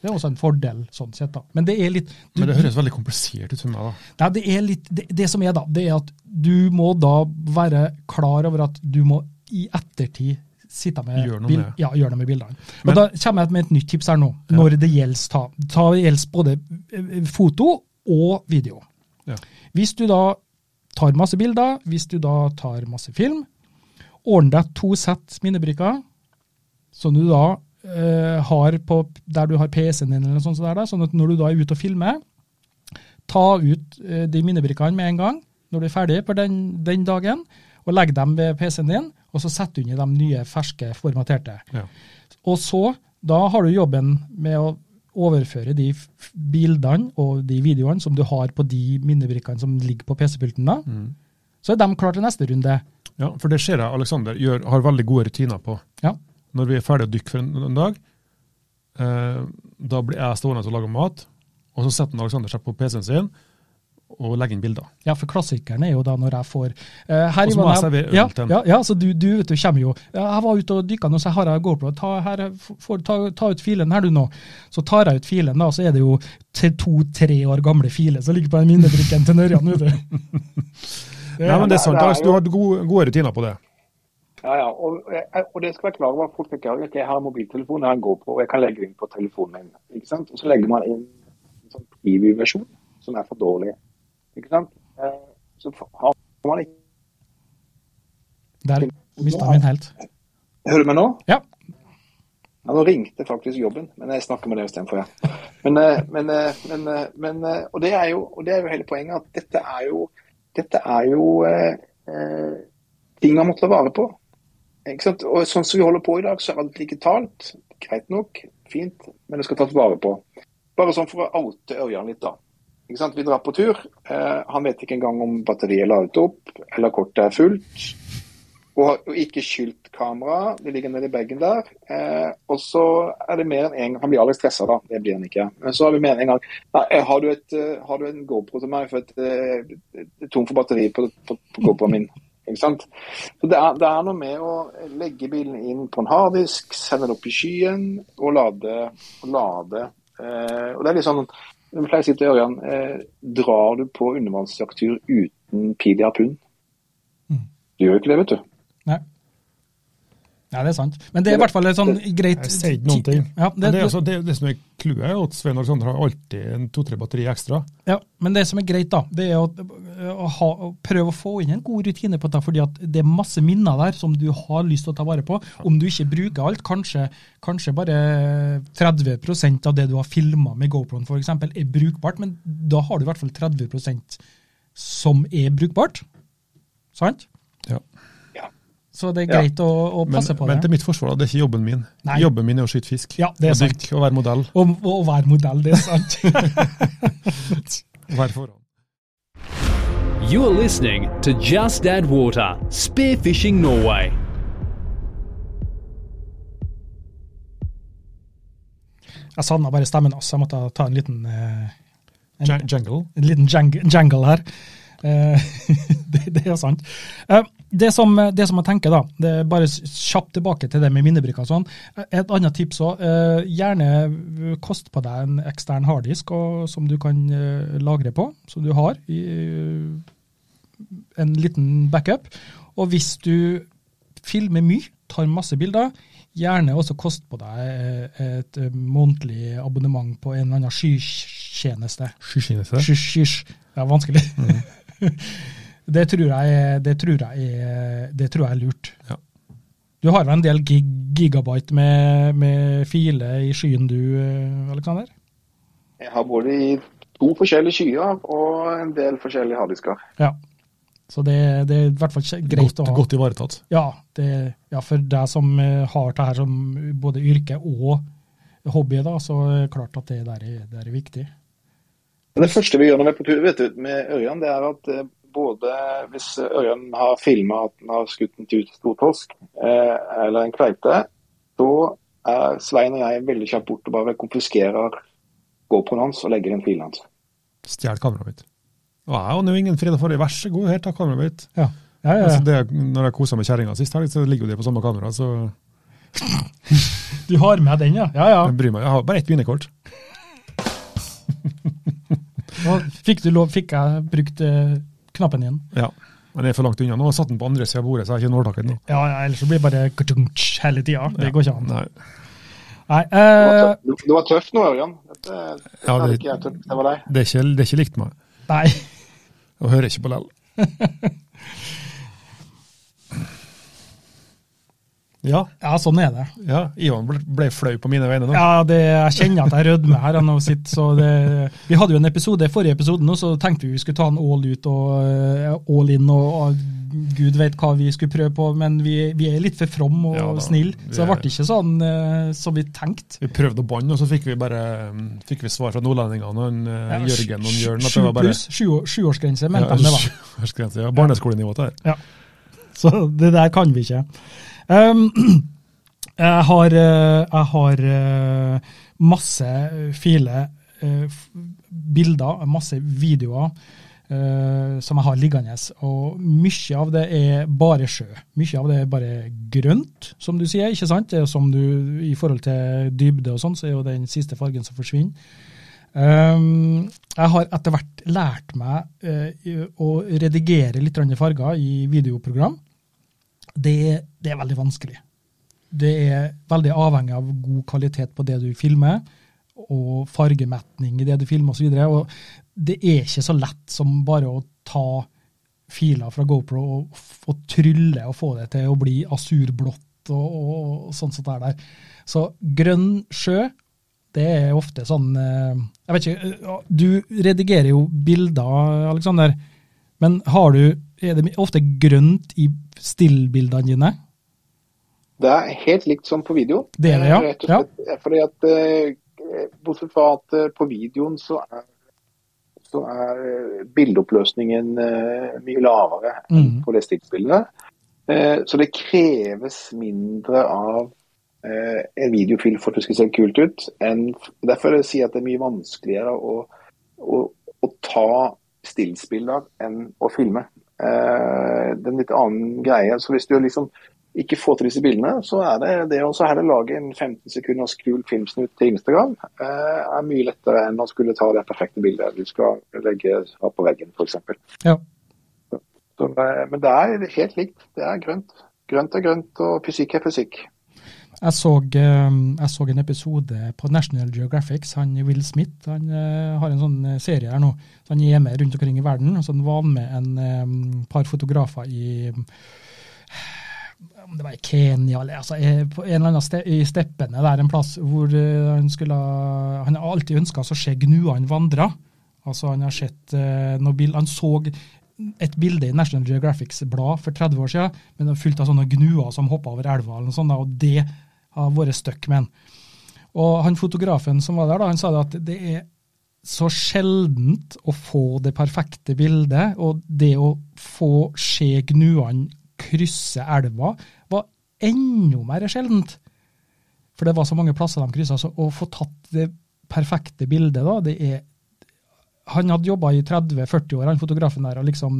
Det er også en fordel. sånn sett da. Men det er litt... Du, Men det høres veldig komplisert ut for meg. da. Nei, det, er litt, det, det, som er da, det er at du må da være klar over at du må i ettertid sitte med, gjør noe med. Ja, gjør noe med bildene. Men, og Da kommer jeg med et nytt tips her nå, ja. når det gjelder ta, ta gjelder både eh, foto og video. Ja. Hvis du da tar masse bilder, hvis du da tar masse film, ordner deg to sett minnebrikker, som du da har på der du har PC-en din, eller noe sånt, der, sånn at når du da er ute og filmer, ta ut uh, de minnebrikkene med en gang når du er ferdig på den, den dagen, og legg dem ved PC-en din og så setter du inn i de nye, ferske, formaterte. Ja. Og så, da har du jobben med å overføre de bildene og de videoene som du har på de minnebrikkene som ligger på PC-pulten. da. Mm. Så er de klare til neste runde. Ja, for det ser jeg Alexander gjør, har veldig gode rutiner på. Ja. Når vi er ferdige å dykke for en, en dag, eh, da blir jeg stående og lage mat, og så setter Alexander seg på PC-en sin og legge inn bilder. Ja, for klassikeren er jo da når jeg får uh, her Og så må jeg servere øl ja, til Ja, ja, så du, du, vet, du kommer jo Jeg var ute og dykka nå, så har jeg GoPro. Ta, her, for, ta, ta, ut filen her du nå. Så tar jeg ut filen, da, så er det jo to-tre år gamle filer som ligger på den minnebrikken til Nørjan. Nei, men det er sant. Du har gode, gode rutiner på det. Ja, ja. Og, og, det skal være klar over at folk tenker at jeg har mobiltelefon, jeg har en GoPro, og jeg kan legge inn på telefonen min. ikke sant? Og så legger man inn en sånn preview-versjon som er for dårlig. Ikke sant? Eh, så har man ikke Der mista vi en helt. Hører du meg nå? Ja. ja. Nå ringte faktisk jobben, men jeg snakker med deg istedenfor. Ja. Men, eh, men, eh, men, men, og, det jo, og det er jo hele poenget at dette er jo dette er jo eh, eh, ting man må ta vare på. Og sånn som vi holder på i dag, så er alt digitalt. Greit nok, fint, men det skal tas vare på. Bare sånn for å oute Ørjan litt, da. Vi drar på tur. Eh, han vet ikke engang om batteriet er ladet opp eller kortet er fullt. Og har ikke skylt kamera, det ligger nedi bagen der. Eh, og så er det mer enn en gang Han blir aldri stressa, da. Det blir han ikke. Men så har vi mer enn en gang Nei, eh, har du, et, eh, har du en GoPro til meg, for et, det er tom for batteri på, på, på GoProen min. Ikke sant? Så det er, det er, noe med å legge bilen inn på en harddisk, sende den opp i skyen og lade. Og, lade. Eh, og det er litt sånn jeg pleier å si til Ørjan, eh, drar du på undervannsjaktur uten pil i harpun? Mm. Du gjør jo ikke det, vet du. Nei. Ja, det er sant. Men det er i hvert fall et sånn greit Jeg sier ikke noen ting. Ja, det, det, altså, det, det, som er clouet, er at Svein Alexander har alltid en to-tre batteri ekstra. Ja, Men det som er greit, da, det er å, å, ha, å, prøve å få inn en god rutine på det. fordi at det er masse minner der som du har lyst til å ta vare på. Om du ikke bruker alt, kanskje, kanskje bare 30% av det du har filma med GoPro-en f.eks. er brukbart, men da har du i hvert fall 30% som er brukbart. Sant? Så det er greit ja. å, å, passe men, på det. Men til mitt forsvar, det er ikke jobben min. Nei. Jobben min er å skyte fisk. Ja, det er og sant. Dykke og være modell. Og, og være modell, det er sant. Hver foran. You are listening to Just Add Water, Spearfishing Norway. Jeg savna bare stemmen hans. Jeg måtte ta en liten uh, en, Jangle? En liten jangle her. Uh, det, det, er sant. Uh, det som, det som, jeg tenker, da, det er bare kjapt tilbake til det med minnebrikker. Sånn. Et annet tips òg. Eh, gjerne kost på deg en ekstern harddisk og, som du kan eh, lagre på, som du har. I, en liten backup. Og hvis du filmer mye, tar masse bilder, gjerne også kost på deg eh, et månedlig abonnement på en eller annen skytjeneste. Skytjeneste? det er vanskelig. Mm. Det tror jeg, det tror jeg, er, det tror jeg er lurt. Ja. Du har vel en del gig, gigabyte med, med filer i skyen du, Aleksander? Jeg har både i to forskjellige skyer og en del forskjellige harddisker. Ja. Så det, det, er i hvert fall greit godt, å ha. Godt ivaretatt. Ja, det, ja, for deg som eh, har det her som både yrke og hobby, da, så er det klart at det der er, det er viktig. Det første vi gjør når vi er på tur vet du, med Ørjan, det er at eh, både hvis Ørjan har filma at han har skutt en stor torsk eh, eller en kveite, så er Svein og jeg veldig kjapt bort og bare konfiskerer GoProen hans og legger inn filen hans. Stjel kameraet mitt. Og jeg har jo ingen fred og det Vær så god, her, ta kameraet mitt. Ja. Ja, ja, altså det, når jeg kosa med kjerringa sist helg, så ligger jo det på samme kamera, så Du har med den, ja? Ja, ja. Jeg bryr meg. Jeg har bare ett minnekort. fikk, du lov, fikk jeg brukt uh, knappen igjen. Ja. Men det er for langt unna nå. har Jeg satt den på andre sida av bordet, så jeg har ikke nåltaket nå. Ja, ja, ellers blir det bare hele tida. Det ja. går ikke an. Nei. Nei, uh, det var tøft nå, Ørjan. Dette, ja, det, ikke tøft. det var deg. Det er ikke, det er ikke likt meg. Nei. Og hører ikke på lell. Ja. ja, sånn er det. Ja, Ivan ble, ble flau på mine vegne nå. Ja, det, jeg kjenner at jeg rødmer her. Nå sitt, så det, vi hadde jo en episode i forrige episode nå, så tenkte vi vi skulle ta en all ut og uh, all in og, og, gud vet hva vi skulle prøve på, men vi, vi er litt for from og ja, snill, så det ble ikke sånn uh, som vi tenkte. Vi prøvde å banne, og så fikk vi bare um, fikk vi svar fra nordlendingene og uh, ja, Jørgen og Jørn. Sju pluss, sjuårsgrense, mente ja, de det var. Sjuårsgrense, ja. Barneskolenivå der. Ja. Så det der kan vi ikke. Um, jeg har, eh, jeg har eh, masse filer, eh, bilder, masse videoer som jeg har liggende. Og mye av det er bare sjø. Mye av det er bare grønt, som du sier. ikke sant? Som du, I forhold til dybde og sånn, så er jo den siste fargen som forsvinner. Um, jeg har etter hvert lært meg å redigere litt farger i videoprogram det, det, er veldig vanskelig. Det er veldig avhengig av god kvalitet på det du filmer, og fargemetning i det du filmer osv. Det er ikke så lett som bare å ta filer fra GoPro og, og trylle og få det til å bli asurblått og, og, og sånn som det er der. Så grønn sjø, det er ofte sånn eh, Jeg vet ikke, eh, du redigerer jo bilder, Aleksander. Men har du, er det ofte grønt i stillbildene dine? Det er helt likt som på video. Det er det, ja. Eh, Rett og slett, ja. Fordi at, eh, bortsett fra at eh, på videoen så er, så er eh, bildeoppløsningen eh, mye lavere enn Mm. på det stillbildet. Eh, så det kreves mindre av eh, en videofil for at det skal se kult ut. Enn, derfor vil jeg si at det er mye vanskeligere å, å, å ta stillsbilder enn å filme. Eh, det er en litt annen greie. Så hvis du liksom ikke får til disse bildene, så er det det å lage en 15 sekunders kul filmsnutt til Instagram eh, er mye lettere enn å skulle ta det perfekte bildet du skal legge på veggen, f.eks. Ja. Så, eh, men det er helt likt. Det er grønt. Grønt er grønt, og fysikk er fysikk. Jeg så, eh, jeg så en episode på National Geographic. Han Will Smith han eh, har en sånn eh, serie her nå. Så han er med rundt omkring i verden. så han var med en par fotografer i om det var i Kenya eller altså, på en eller annen ste, i steppene der en plass hvor han skulle Han har alltid ønska å se gnuene vandre. Altså han har sett eh, noe bil, Han så et bilde i National Geographics blad for 30 år siden, men det var fullt av sånne gnuer som hoppa over elva, eller noe sånt, og det har vært stuck. Og han fotografen som var der, da, han sa det at det er så sjeldent å få det perfekte bildet, og det å få se gnuene krysse elva var enda mer sjeldent. For det var så mange plasser de kryssa, så å få tatt det perfekte bildet, da, det er Han hadde jobba i 30-40 år, han fotografen der, og liksom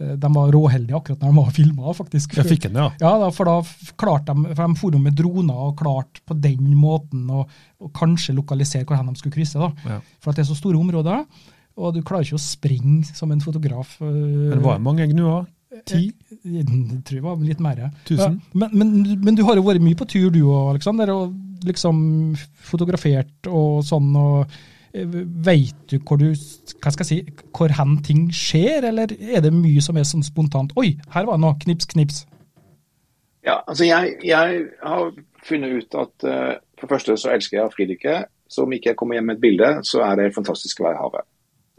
de var råheldige akkurat når de var filma, faktisk. Jeg fikk den, ja. Ja, da, for da klarte de, for de for med droner og klart på den måten å kanskje lokalisere hvor de skulle krysse. da. Ja. For at det er så store områder, og du klarer ikke å springe som en fotograf. øh, Men var det mange gnuer? Ti? Jeg tror det var litt mer. Tusen? Ja, men, men, men du har jo vært mye på tur du òg, Aleksander, og liksom fotografert og sånn. og Vet du hvor du, hva skal jeg si, hvor hen ting skjer, eller er det mye som er sånn spontant? Oi, her var det noe, knips, knips. Ja, altså jeg, jeg har funnet ut at uh, for det første så elsker jeg fridykke. Så om ikke jeg kommer hjem med et bilde, så er det fantastisk å være i havet.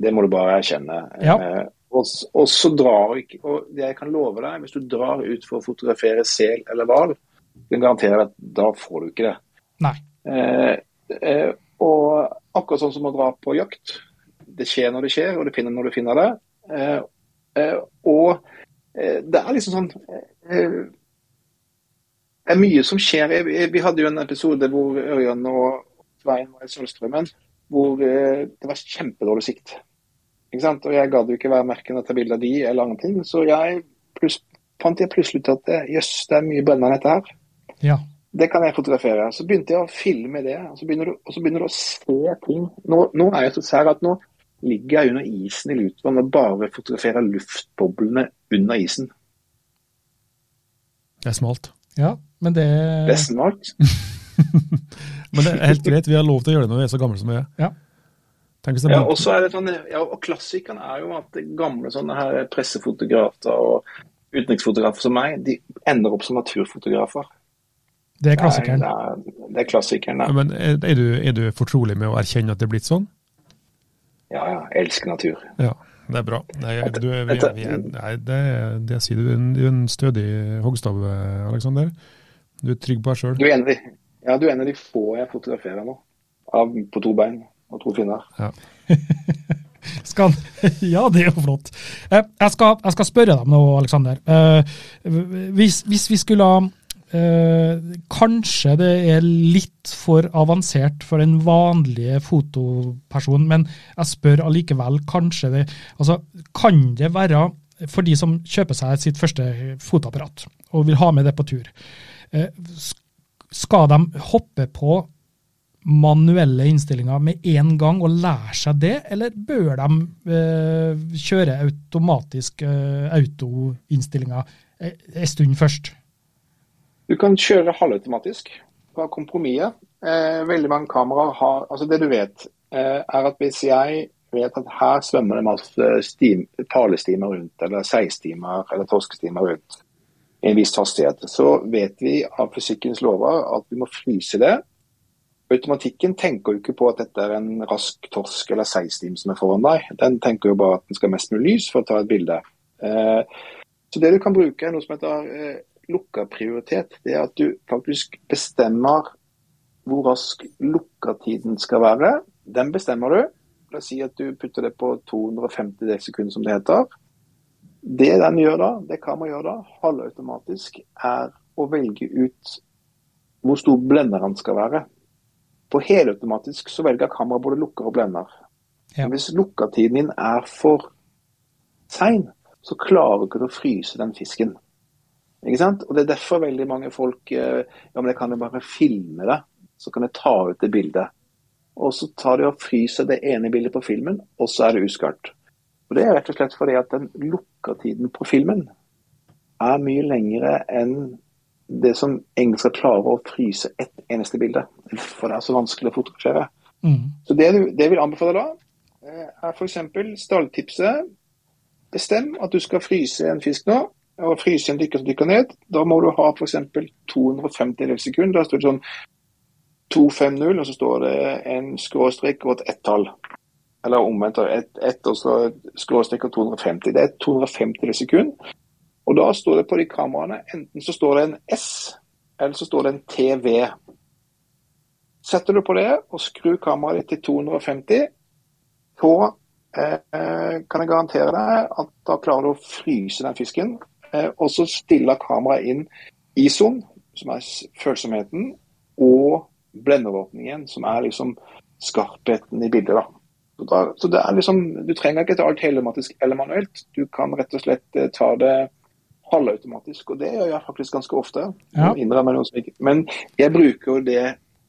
Det må du bare erkjenne. Ja. Uh, og, og så drar ikke, og jeg kan love deg, hvis du drar ut for å fotografere sel eller hval, kan garantere at da får du ikke det. Nei. Uh, og akkurat sånn som å dra på jakt. Det skjer når det skjer, og du finner når du finner det. Eh, eh, og eh, det er liksom sånn Det er mye som skjer. Vi, hadde jo en episode hvor Ørjan og Svein var i Sølvstrømmen, hvor det var kjempedårlig sikt. Ikke sant? Og jeg gadd jo ikke være merken og ta bilde av de eller andre ting, så jeg pluss, fant jeg plutselig ut at det- yes, det er mye brennende enn dette her. Ja. Det kan jeg fotografere. Så begynte jeg å filme det, og så begynner du, og så begynner du å se ting. Nå, nå er jeg så sær at nå ligger jeg under isen i Lutvann og bare fotograferer luftboblene under isen. Det er smalt. Ja, men det Det er smalt. Men det er helt greit, vi har lov til å gjøre det når vi er så gamle som vi er. Ja. Tenk hvis det Ja, og så er det sånn, ja, og klassikeren er jo at gamle sånne her pressefotografer og utenriksfotografer som meg, de ender opp som naturfotografer. Det er klassikeren. Det er, det er, er klassikeren. Ja, Ja, Men er, er, du, er du fortrolig med å erkjenne at det er blitt sånn? ja, jeg elsker natur. Ja, det er bra. Nei, du, vi, vi, er- nei, det, det sier du. Du er en- Du en stødig hoggstav, Aleksander. Du er trygg på deg sjøl. Du er en av de, ja, du er en av de få jeg fotograferer nå, av, på to bein og to finner. Skal, ja, det er jo flott. Eh, Jeg skal, jeg skal spørre deg om noe, Aleksander. Eh, Hvis, hvis vi skulle eh, Kanskje det er litt for avansert for den vanlige fotopersonen, men jeg spør allikevel. Kanskje det altså, Kan det være, for de som kjøper seg sitt første fotoapparat og vil ha med det på tur, eh, skal de hoppe på manuelle innstillinger med en gang og lære seg det, eller bør de eh, kjøre automatisk eh, autoinnstillinger eh, en stund først? Du kan kjøre halvautomatisk fra kompromisset. Eh, veldig mange kameraer har altså Det du vet, eh, er at hvis jeg vet at her svømmer det masse stim, talestimer rundt, eller seistimer eller torskestimer rundt i en viss hastighet, så vet vi av fysikkens lover at vi må fryse det automatikken tenker jo ikke på at dette er en rask torsk eller seistim som er foran deg. Den tenker jo bare at den skal ha mest mulig lys for å ta et bilde. Eh, så det du kan bruke, er noe som heter eh, lukka prioritet. Det er at du faktisk bestemmer hvor rask lukkatiden skal være. Den bestemmer du. La oss si at du putter det på 250 sekunder, som det heter. Det den gjør da, det kan man gjøre da, halvautomatisk, er å velge ut hvor stor blenderen skal være. På helautomatisk så velger kameraet både lukker og blender. Ja. Hvis lukkatiden din er for sein, så klarer du ikke å fryse den fisken. Ikke sant? Og Det er derfor veldig mange folk eh, ja, men jeg kan jo bare filme det, så kan jeg ta ut det bildet. Og så tar de og fryser det ene bildet på filmen, og så er det uskarpt. Og Det er rett og slett fordi at den lukkatiden på filmen er mye lengre enn det som egentlig skal klare å fryse ett eneste bilde. For det er så vanskelig å fotografere. Mm. Så det, det jeg vil anbefale da, eh, er f.eks. stalltipset. Bestem at du skal fryse en fisk nå, og fryse en dykker som dykker ned. Da må du ha f.eks. 250 sekunder. Da står det sånn 250, og så står det en skråstrek og et ett-tall. Eller omvendt, ett et, og så skråstrek og 250. Det er 250 sekunder. Og da står det på de kameraene enten så står det en S, eller så står det en TV. Setter du på det og skrur kameraet ditt til 250, så eh, kan jeg garantere deg at da klarer du å fryse den fisken. Eh, og så stiller kameraet inn ISO-en, som er følsomheten, og blendeåpningen, som er liksom skarpheten i bildet. da. Så, da, så det er liksom, Du trenger ikke ta alt helematisk eller manuelt. Du kan rett og slett eh, ta det halvautomatisk, og det gjør jeg faktisk ganske ofte. Ja. Men jeg bruker jo det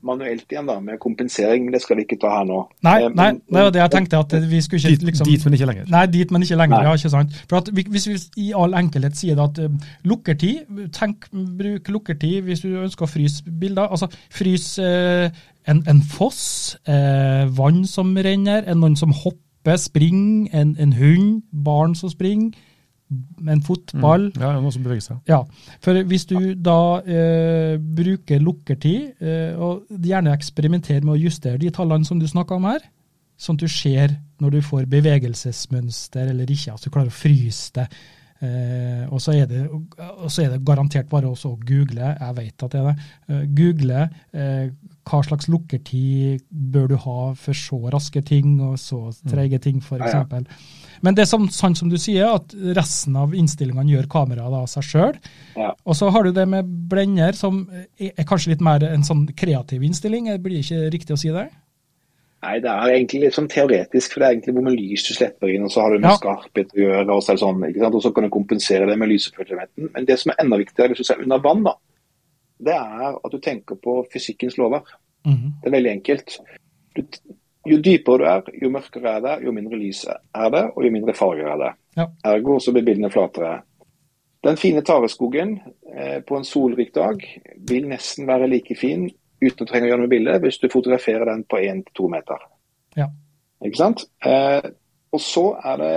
manuelt igjen, da, med kompensering. Det skal vi ikke ta her nå. Nei, eh, nei det var det jeg tenkte. at vi skulle ikke liksom... Dit, men ikke lenger. Nei, dit, men ikke lenger. Nei. ja, ikke sant. For at Hvis vi i all enkelhet sier at uh, lukkertid, tenk, bruk lukkertid hvis du ønsker å fryse bilder. Altså frys uh, en, en, foss, uh, vann som renner, en noen som hopper, springer, en, en hund, barn som springer en fotball. Mm. Ja, noe som beveger seg. Ja, for Hvis du da eh, bruker lukkertid, eh, og gjerne eksperimenter med å justere de tallene som du snakka om her, sånn at du ser når du får bevegelsesmønster eller ikke, altså du klarer å fryse det. Eh, og, så det, og, så er det, garantert bare også å google, jeg vet at det er det, eh, google eh, hva slags lukkertid bør du ha for så raske ting og så treige ting, f.eks. Ja, ja. Men det er sånn, sånn som du sier, at resten av innstillingene gjør kameraet av seg sjøl. Ja. Og så har du det med blender, som er kanskje litt mer en sånn kreativ innstilling. Det Blir ikke riktig å si det? Nei, det er egentlig litt sånn teoretisk, for det er egentlig hvor mye lys du slipper inn, og så har du med ja. skarphet å gjøre, og så, sånn, og så kan du kompensere det med lysfølsomheten. Men det som er enda viktigere hvis du ser under vann, da, det er at du tenker på fysikkens lover. Mm -hmm. Det er veldig enkelt. Du, jo dypere du er, jo mørkere er det, jo mindre lys er det, og jo mindre farger er det. Ja. Ergo så blir bildene flatere. Den fine tareskogen eh, på en solrik dag vil nesten være like fin uten å trenge å gjøre noe bilde hvis du fotograferer den på 1-2 meter. Ja. Ikke sant? Eh, og så er det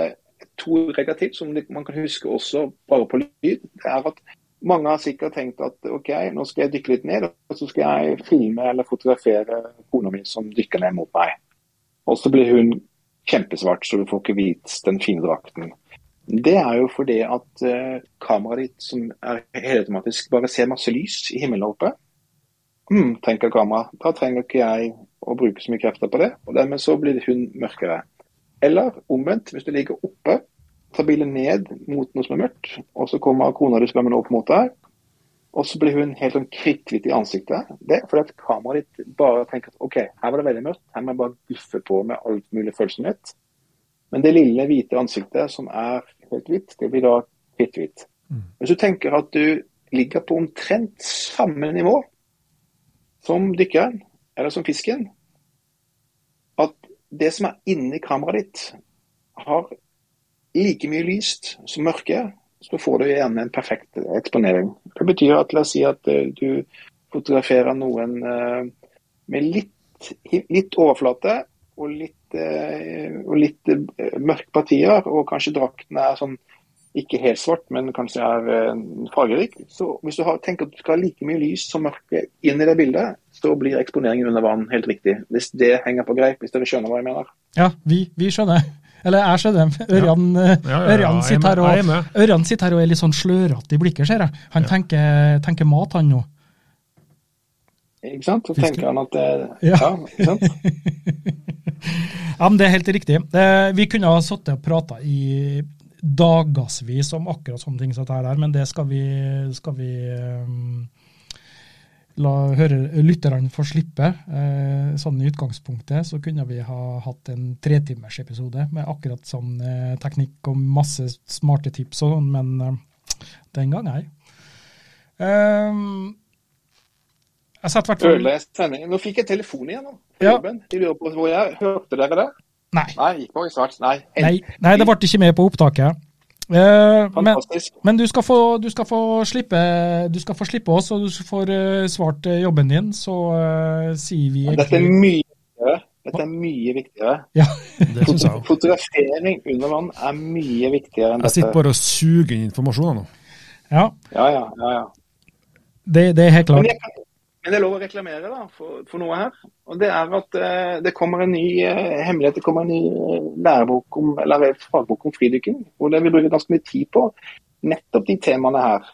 to regler til som man kan huske også bare på lyd. Det er at mange har sikkert tenkt at OK, nå skal jeg dykke litt ned, og så skal jeg filme eller fotografere kona mi som dykker ned mot meg. Og så blir hun kjempesvart, så du får ikke vist den fine drakten. Det er jo fordi at uh, kameraet ditt, som er helautomatisk, bare ser masse lys i himmelen oppe. Mm, tenker kameraet. Da trenger ikke jeg å bruke så mye krefter på det, og dermed så blir hun mørkere. Eller omvendt, hvis du ligger oppe, tar bilen ned mot noe som er mørkt, og så kommer kona di svømmende opp mot deg, og så blir hun helt sånn kritthvit i ansiktet. Det er fordi at kameraet ditt bare tenker at OK, her var det veldig mørkt, her må jeg bare guffe på med alt mulig følelsen mitt. Men det lille hvite ansiktet som er helt hvitt, det blir da kritthvitt. Mm. Hvis du tenker at du ligger på omtrent samme nivå som dykkeren, eller som fisken, at det som er inni kameraet ditt, har like mye lyst som mørke, så får du gjerne en perfekt eksponering. Det betyr at la oss si at uh, du fotograferer noen uh, med litt, litt, overflate og litt, uh, og litt mørke partier, og kanskje drakten er sånn ikke helt svart, men kanskje er eh, fargerik. Så hvis du har, tenker at du skal ha like mye lys som mørke inn i det bildet, så blir eksponeringen under vann helt riktig. Hvis det henger på greip, hvis dere skjønner hva jeg mener. Ja, vi, vi skjønner. Eller jeg skjønner. Ørjan, eh, Ja, ja, ja, Ørjan, er sitter, her er og. Ørjan sitter her og er litt sånn slørete i blikket, ser jeg. Han tenker, tenker mat, han nå. Ikke sant? Så tenker han at det, Ja. ja. ikke sant? Ja, men Det er helt riktig. Eh, Vi kunne ha sittet og prata i dagevis om akkurat sånne ting som dette her, men det skal vi, skal vi eh, la høre lytterne få slippe. Eh, Sånn I utgangspunktet så kunne vi ha hatt en tretimersepisode med akkurat sånn eh, teknikk og masse smarte tips og sånn, men eh, den gang ei. Eh, Jeg satt hvert fall. Nå fikk jeg telefon igjen nå. Ja. jobben. Lurer på hvor jeg. Hørte dere det? Nei. Nei, gikk på svart. Nei. Nei, nei, det ble ikke med på opptaket. Eh, men, men du, skal få, du, skal få slippe, du skal få slippe oss, og du får eh, svart eh, jobben din. Så uh, sier vi Dette er mye viktigere. Dette er mye viktigere. ja, Det jeg. Fotografering under vann er mye viktigere enn Jeg sitter bare og suger inn informasjonen nå. ja, Ja, ja, ja, ja. det, det er helt Men klart. jeg, kan- men det er lov å reklamere da, for, for noe her. Og Det er at eh, det kommer en ny eh, hemmelighet. Det kommer en ny eh, lærebok om, eller eh, fagbok om fridykking. og det vil bruke ganske mye tid på nettopp de temaene her.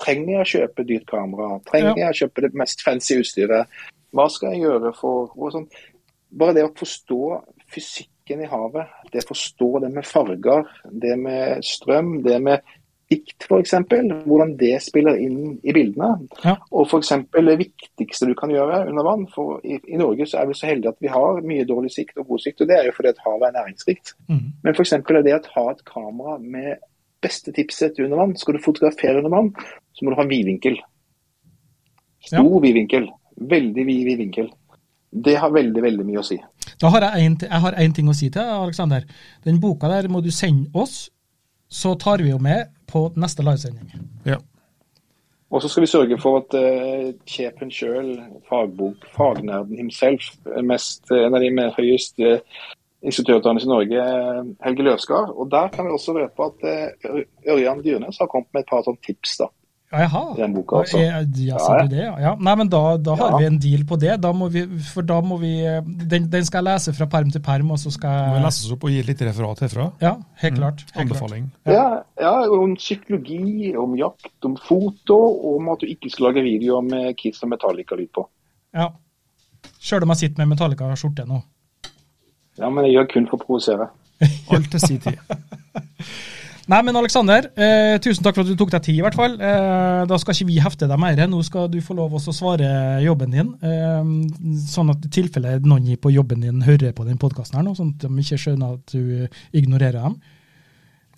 Trenger jeg å kjøpe dyrt kamera? Trenger jeg å kjøpe det mest fancy utstyret? Hva skal jeg gjøre for sånn. Bare det å forstå fysikken i havet, det å forstå det med farger, det med strøm, det med dikt f.eks., hvordan det spiller inn i bildene. Ja. Og eksempel det viktigste du kan gjøre under vann, for i, i Norge så er vi så heldige at vi har mye dårlig sikt og god sikt, og det er jo fordi at havet er næringsrikt. Mm. Men er det å ha et kamera med beste tipset til under vann, skal du fotografere under vann, så må du ha vidvinkel. Stor vidvinkel. Veldig vid vidvinkel. Det har veldig, veldig mye å si. Da har jeg en, jeg har én ting å si til deg, Aleksander. Den boka der må du sende oss, så tar vi jo med på neste livesending. Ja. Og så skal vi sørge for at uh, Kjepen sjøl, fagbok, fagnerden himself, mest, en av de med høyest uh, instituttutdannelse i Norge, eh, Helge Løvskar. Og der kan vi også røpe at uh, Ørjan Dyrnes har kommet med et par sånne tips da, jaha. den boka. altså. Ja, ja, sa du det, ja. ja. Nei, men da, da har Ja. vi en deal på det. Da må vi, for da må vi Den, den skal jeg lese fra perm til perm, og så skal jeg Må lese oss opp og gi litt referat herfra? Ja, helt klart. Helt klart. Anbefaling. Ja, ja, om psykologi, om jakt, om foto, og om at du ikke skal lage videoer med Kiss og Metallica-lyd på. Ja. Sjøl om jeg sitter med Metallica-skjorte nå. Ja, men jeg gjør kun for å provosere. Alt til sin tid. Nei, men Aleksander, eh, tusen takk for at du tok deg tid, i hvert fall. Eh, da skal ikke vi hefte deg mer. Nå skal du få lov også å svare jobben din. Eh, sånn at i tilfelle noen på jobben din hører på den podkasten her nå, sånn at de ikke skjønner at du ignorerer dem.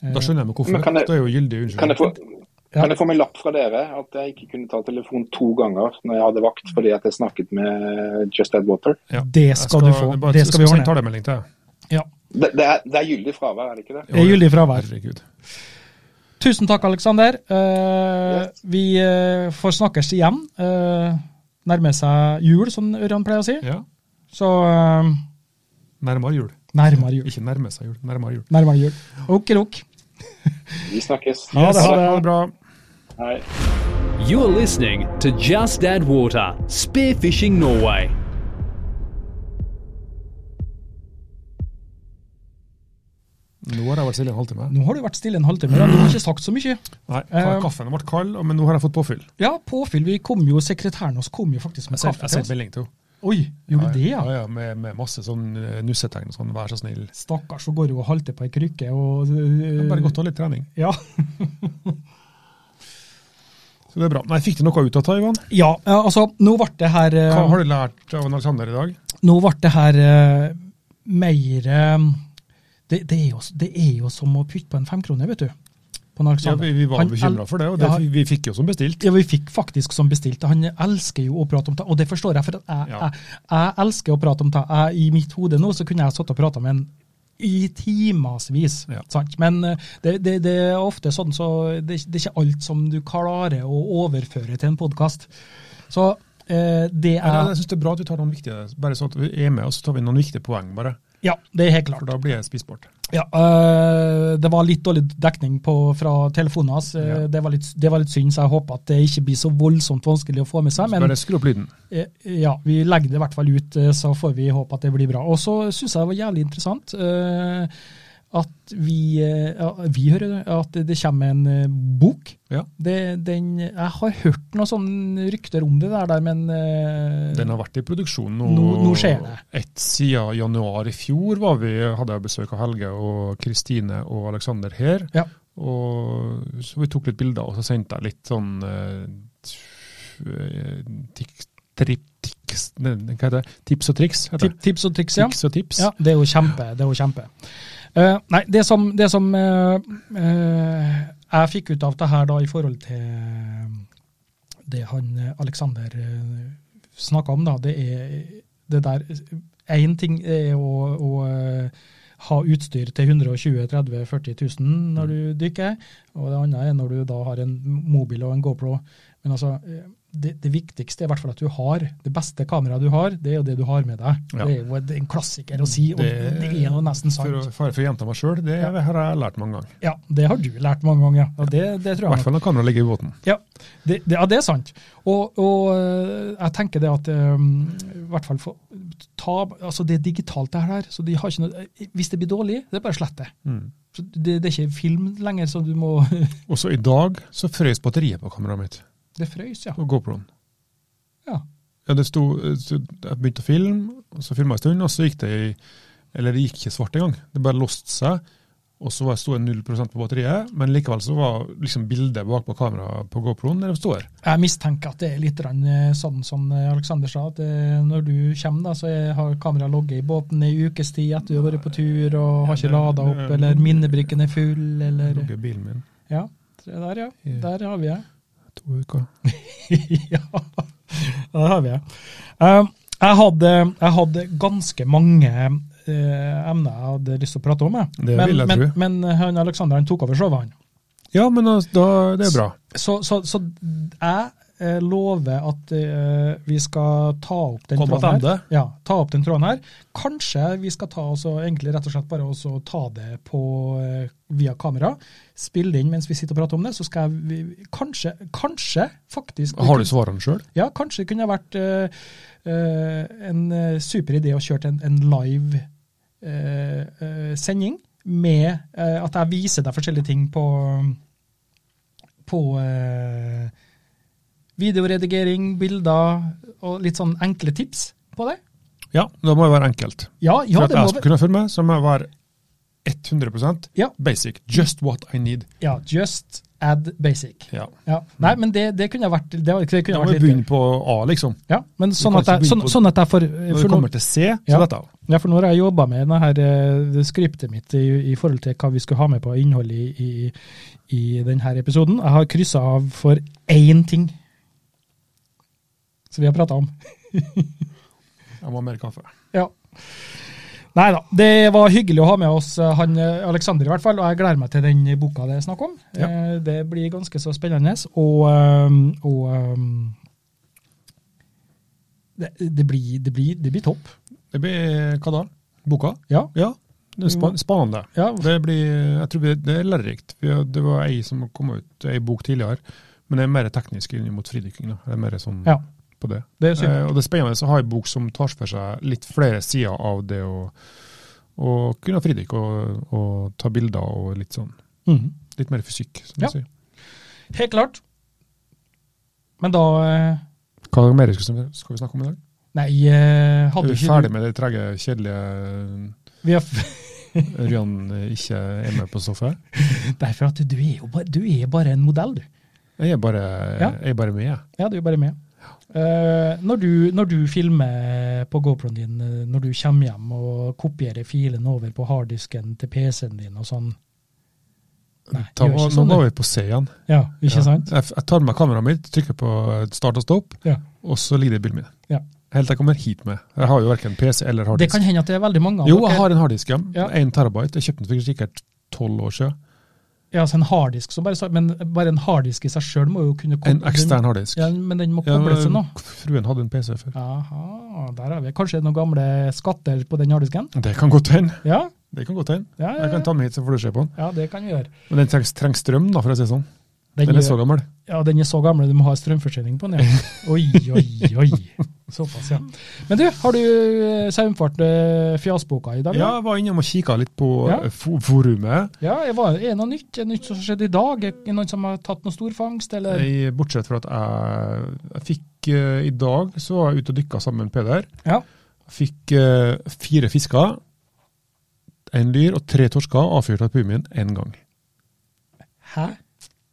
Da skjønner jeg hvorfor. Kan jeg- det er jo gyldig Kan få, unnskyldning. Ja. kan jeg få meg lapp fra dere at jeg ikke kunne ta telefon to ganger når jeg hadde vakt fordi at jeg snakket med Just Add Water? Ja. Det skal, skal du få. bare Det skal vi sende ordne. melding til. Ja. Det, det, er, det er gyldig fravær, er det ikke det? Det er gyldig fravær. Herregud. Tusen takk, Aleksander. Uh, Yes. vi uh, får snakkes igjen. Uh, nærmer seg jul, som Ørjan pleier å si. Ja. Så eh, Nærmere jul. nærmere jul. Ikke nærme seg jul, nærmere jul. Nærmere jul. Okidok. Vi snakkes. Ha det, ha det. Ha det bra. Hei. You're listening to Just Add Water, Spearfishing Norway. Nå har jeg vært stille en halvtime. Nå har du vært stille en halvtime, ja. du har ikke sagt så mye. Nei, Eh, kaffen ble kald, men nå har jeg fått påfyll. Ja, påfyll. Vi kom jo, Sekretæren vår kom jo faktisk med Jeg kaffe jeg sendte melding til henne. Oi, gjorde du det, ja? Ja, ja, med, med masse sånn eh, nussetegn sånn, vær så snill. Stakkars, så går jo og halter på ei krykke og Uh, bare godt å ha litt trening. Ja. Så det er bra. Nei, Fikk du noe ut av Taiwan? ja, ja, altså, nå ble det her Hva har du lært av Alexander i dag? Nå ble det her uh, mer eh, det, det, er jo, det er jo som å putte på en femkrone, vet du. Ja, vi, vi var bekymra for det, og det, Ja. vi, fikk jo som bestilt. Ja, vi fikk faktisk som bestilt. Han elsker jo å prate om det, og det forstår jeg. For jeg, Ja. jeg, jeg elsker å prate om det. Jeg, I mitt hode nå så kunne jeg satt og prata med en i timevis. Ja. Men eh, det, det, det er ofte sånn så det, det er ikke alt som du klarer å overføre til en podkast. Så eh, det er jeg synes det er bra at vi tar noen viktige, bare sånn at vi er med, og så tar vi noen viktige poeng, bare. Ja, det er helt klart. for da blir det spisbart. Ja, øh, det var litt dårlig dekning på, fra telefonen hans. øh, Ja. Det, var litt, det var litt synd, så jeg håper at det ikke blir så voldsomt vanskelig å få med seg. Men bare skru opp lyden. eh, ja, vi legger det i hvert fall ut, eh, så får vi håpe at det blir bra. Og så syns jeg det var jævlig interessant øh, at vi, øh, ja, vi hører at det kommer en øh, bok. Ja. Det, den, jeg har hørt noen sånne rykter om det der, der men øh, Den har vært i produksjon nå. Nå- nå skjer det. Et siden januar i fjor var vi, hadde jeg besøk av Helge og Kristine og Aleksander her. Ja. Og så vi tok litt bilder, og så sendte jeg litt sånn eh, det? Tips og triks? Heter tip, tips og triks, ja. Tips og tips. Ja, det er jo kjempe. Det er jo kjempe. Eh, nei, det som, det som uh, uh, jeg fikk ut av det her da i forhold til det han Aleksander Alexander uh, snakka om, da, det er det der Én ting er å, å ha utstyr til 120 30 40 000 når du dykker, og det andre er når du da har en mobil og en GoPro. Men altså, det, det viktigste er i hvert fall at du har det beste kameraet du har, det er jo det du har med deg. Ja. Det er jo en klassiker å si, og det, Det- er jo nesten sant. For, for, for å gjenta meg sjøl, det Ja. har jeg lært mange ganger. Ja, det har du lært mange ganger, og det, det I tror jeg hvert fall når kameraet ligger i båten. Ja, det, ja, det er sant. Og, og øh, jeg tenker det at um, i hvert fall for, ta, altså Det er digitalt, det her. så de har ikke noe, Hvis det blir dårlig, det er bare å slette det. Mm. Så det. Det er ikke film lenger, så du må Også i dag så frøs batteriet på kameraet mitt, Det frøys, ja. på GoProen. ja. Ja, det sto, Jeg begynte å filme, og så filma jeg en stund, og så gikk det i Eller det gikk ikke svart engang. Det bare låste seg, og så var- sto det 0 på batteriet, men likevel så var liksom bildet bak på kameraet på GoProen der det står. Jeg mistenker at det er litt øh, sånn som Aleksander sa, at øh, når du kommer, da, så har kameraet ligget i båten i ukes tid etter du har vært på tur og har ikke lada opp, eller minnebrikken er full, eller lå bilen min Ja, der. Ja. Der har vi det. To uker. ja, det har vi. Eh, jeg, hadde, jeg hadde ganske mange eh, emner jeg hadde lyst til å prate om. Jeg. Det men, vil jeg men, tro. men han Aleksander han tok over showet, han. Ja, men altså, da, det er bra. Så, så, så jeg eh, lover at eh, vi skal ta opp den Kom tråden her. Ja, ta opp den tråden her. Kanskje vi skal ta oss og egentlig rett og slett bare også ta det på, eh, via kamera. Spille inn mens vi sitter og prater om det. Så skal jeg vi- kanskje, kanskje faktisk Har du svarene sjøl? Ja, kanskje det kunne vært uh, uh, en eh, super idé å kjøre en, en live uh, eh, sending med eh, at jeg viser deg forskjellige ting på, på eh, videoredigering, bilder og litt sånn enkle tips på det. Ja, det må jo være enkelt. Ja, ja For at det jeg må skal kunne følge med, så må jeg være 100% Ja. basic. Just what I need. Ja, just add basic. Ja. Ja. Nei, men det, det kunne vært det, det kunne Da må vi begynne på A, liksom. Ja, men sånn at, jeg, sånn, sånn at jeg får Når for vi kommer til C, så Ja. dette. Ja, for nå har jeg jobba med denne her, eh, det skriptet mitt i, i forhold til hva vi skulle ha med på innhold i, i, i denne episoden. Jeg har kryssa av for én ting som vi har prata om. Jeg må ha mer kaffe. Ja. Nei da. Det var hyggelig å ha med oss eh, han Aleksander, Alexander, i hvert fall. Og jeg gleder meg til den boka det er snakk om. Ja. Eh, Det blir ganske så spennende. Og, eh, og eh, det, det, blir, det, blir, det blir topp. Det blir hva da? Boka? Ja. Ja, det er spa- spennende. ja. Det blir, jeg tror det er lærerikt. Det var ei som kom ut, ei bok tidligere, men det er mer teknisk inn mot fridykking. Det er mer sånn Ja. På det. Det er. Eh, og det er spennende å ha en bok som tar for seg litt flere sider av det å, å kunne fridykke og, og ta bilder og litt sånn. Mhm. Litt mer fysikk, som Ja. du sier. Helt klart. Men da eh, Hva mer skal vi skal vi snakke om i dag? Nei, eh, Er hadde vi ikke ferdig du med det trege, kjedelige vi har, Ørjan ikke er med på sofaen? Derfor at du er jo bare, du er bare en modell, du. Jeg er bare, Ja. jeg er bare med, jeg. Ja, du er bare med. Eh, når, du, når du filmer på GoProen din, eh, når du kommer hjem og kopierer filen over på harddisken til PC-en din og sånn Nei, Ta, nå sånn, går er vi på C igjen. Ja, ikke Ja. sant? Jeg, jeg tar med kameraet mitt, trykker på start og stopp, Ja. og så ligger det i bilen min. Ja. Helt til jeg kommer hit med. Jeg har jo verken PC eller Det kan hende at det er veldig mange av Jo, jeg har en harddisk, ja. Ja. Terabyte. Jeg kjøpte den for sikkert tolv år siden. Ja, altså en harddisk, så bare, men bare en harddisk i seg sjøl må jo kunne En ekstern harddisk. Ja, men den må Ja, kobles til noe. fruen hadde en PC før. Jaha, der har vi kanskje noen gamle skatter på den harddisken? Det kan godt hende. Ja, Det kan godt hende. ja, ja, Jeg kan ta med hit, så får du se på den. ja det kan vi gjøre. Men den trengs, trengs strøm, da, for å si det sånn. Den, Den er så gammel. ja, den er så gammel du må ha strømforsyning på den. Ja. Oi, oi, oi. Såpass, ja. Men du, har du eh, Saumfart eh, fjasboka i dag? Ja, jeg var innom og kikka litt på Ja. eh, forumet. ja jeg var, er det noe nytt? Er det noe som har skjedd i dag? Er det noen som har tatt noe storfangst, eller? Jeg, bortsett fra at jeg, jeg fikk uh, I dag så var jeg ute og dykka sammen med Peder. Ja. Fikk uh, fire fisker, en lyr og tre torsker avfyrt av pumien én gang. Hæ?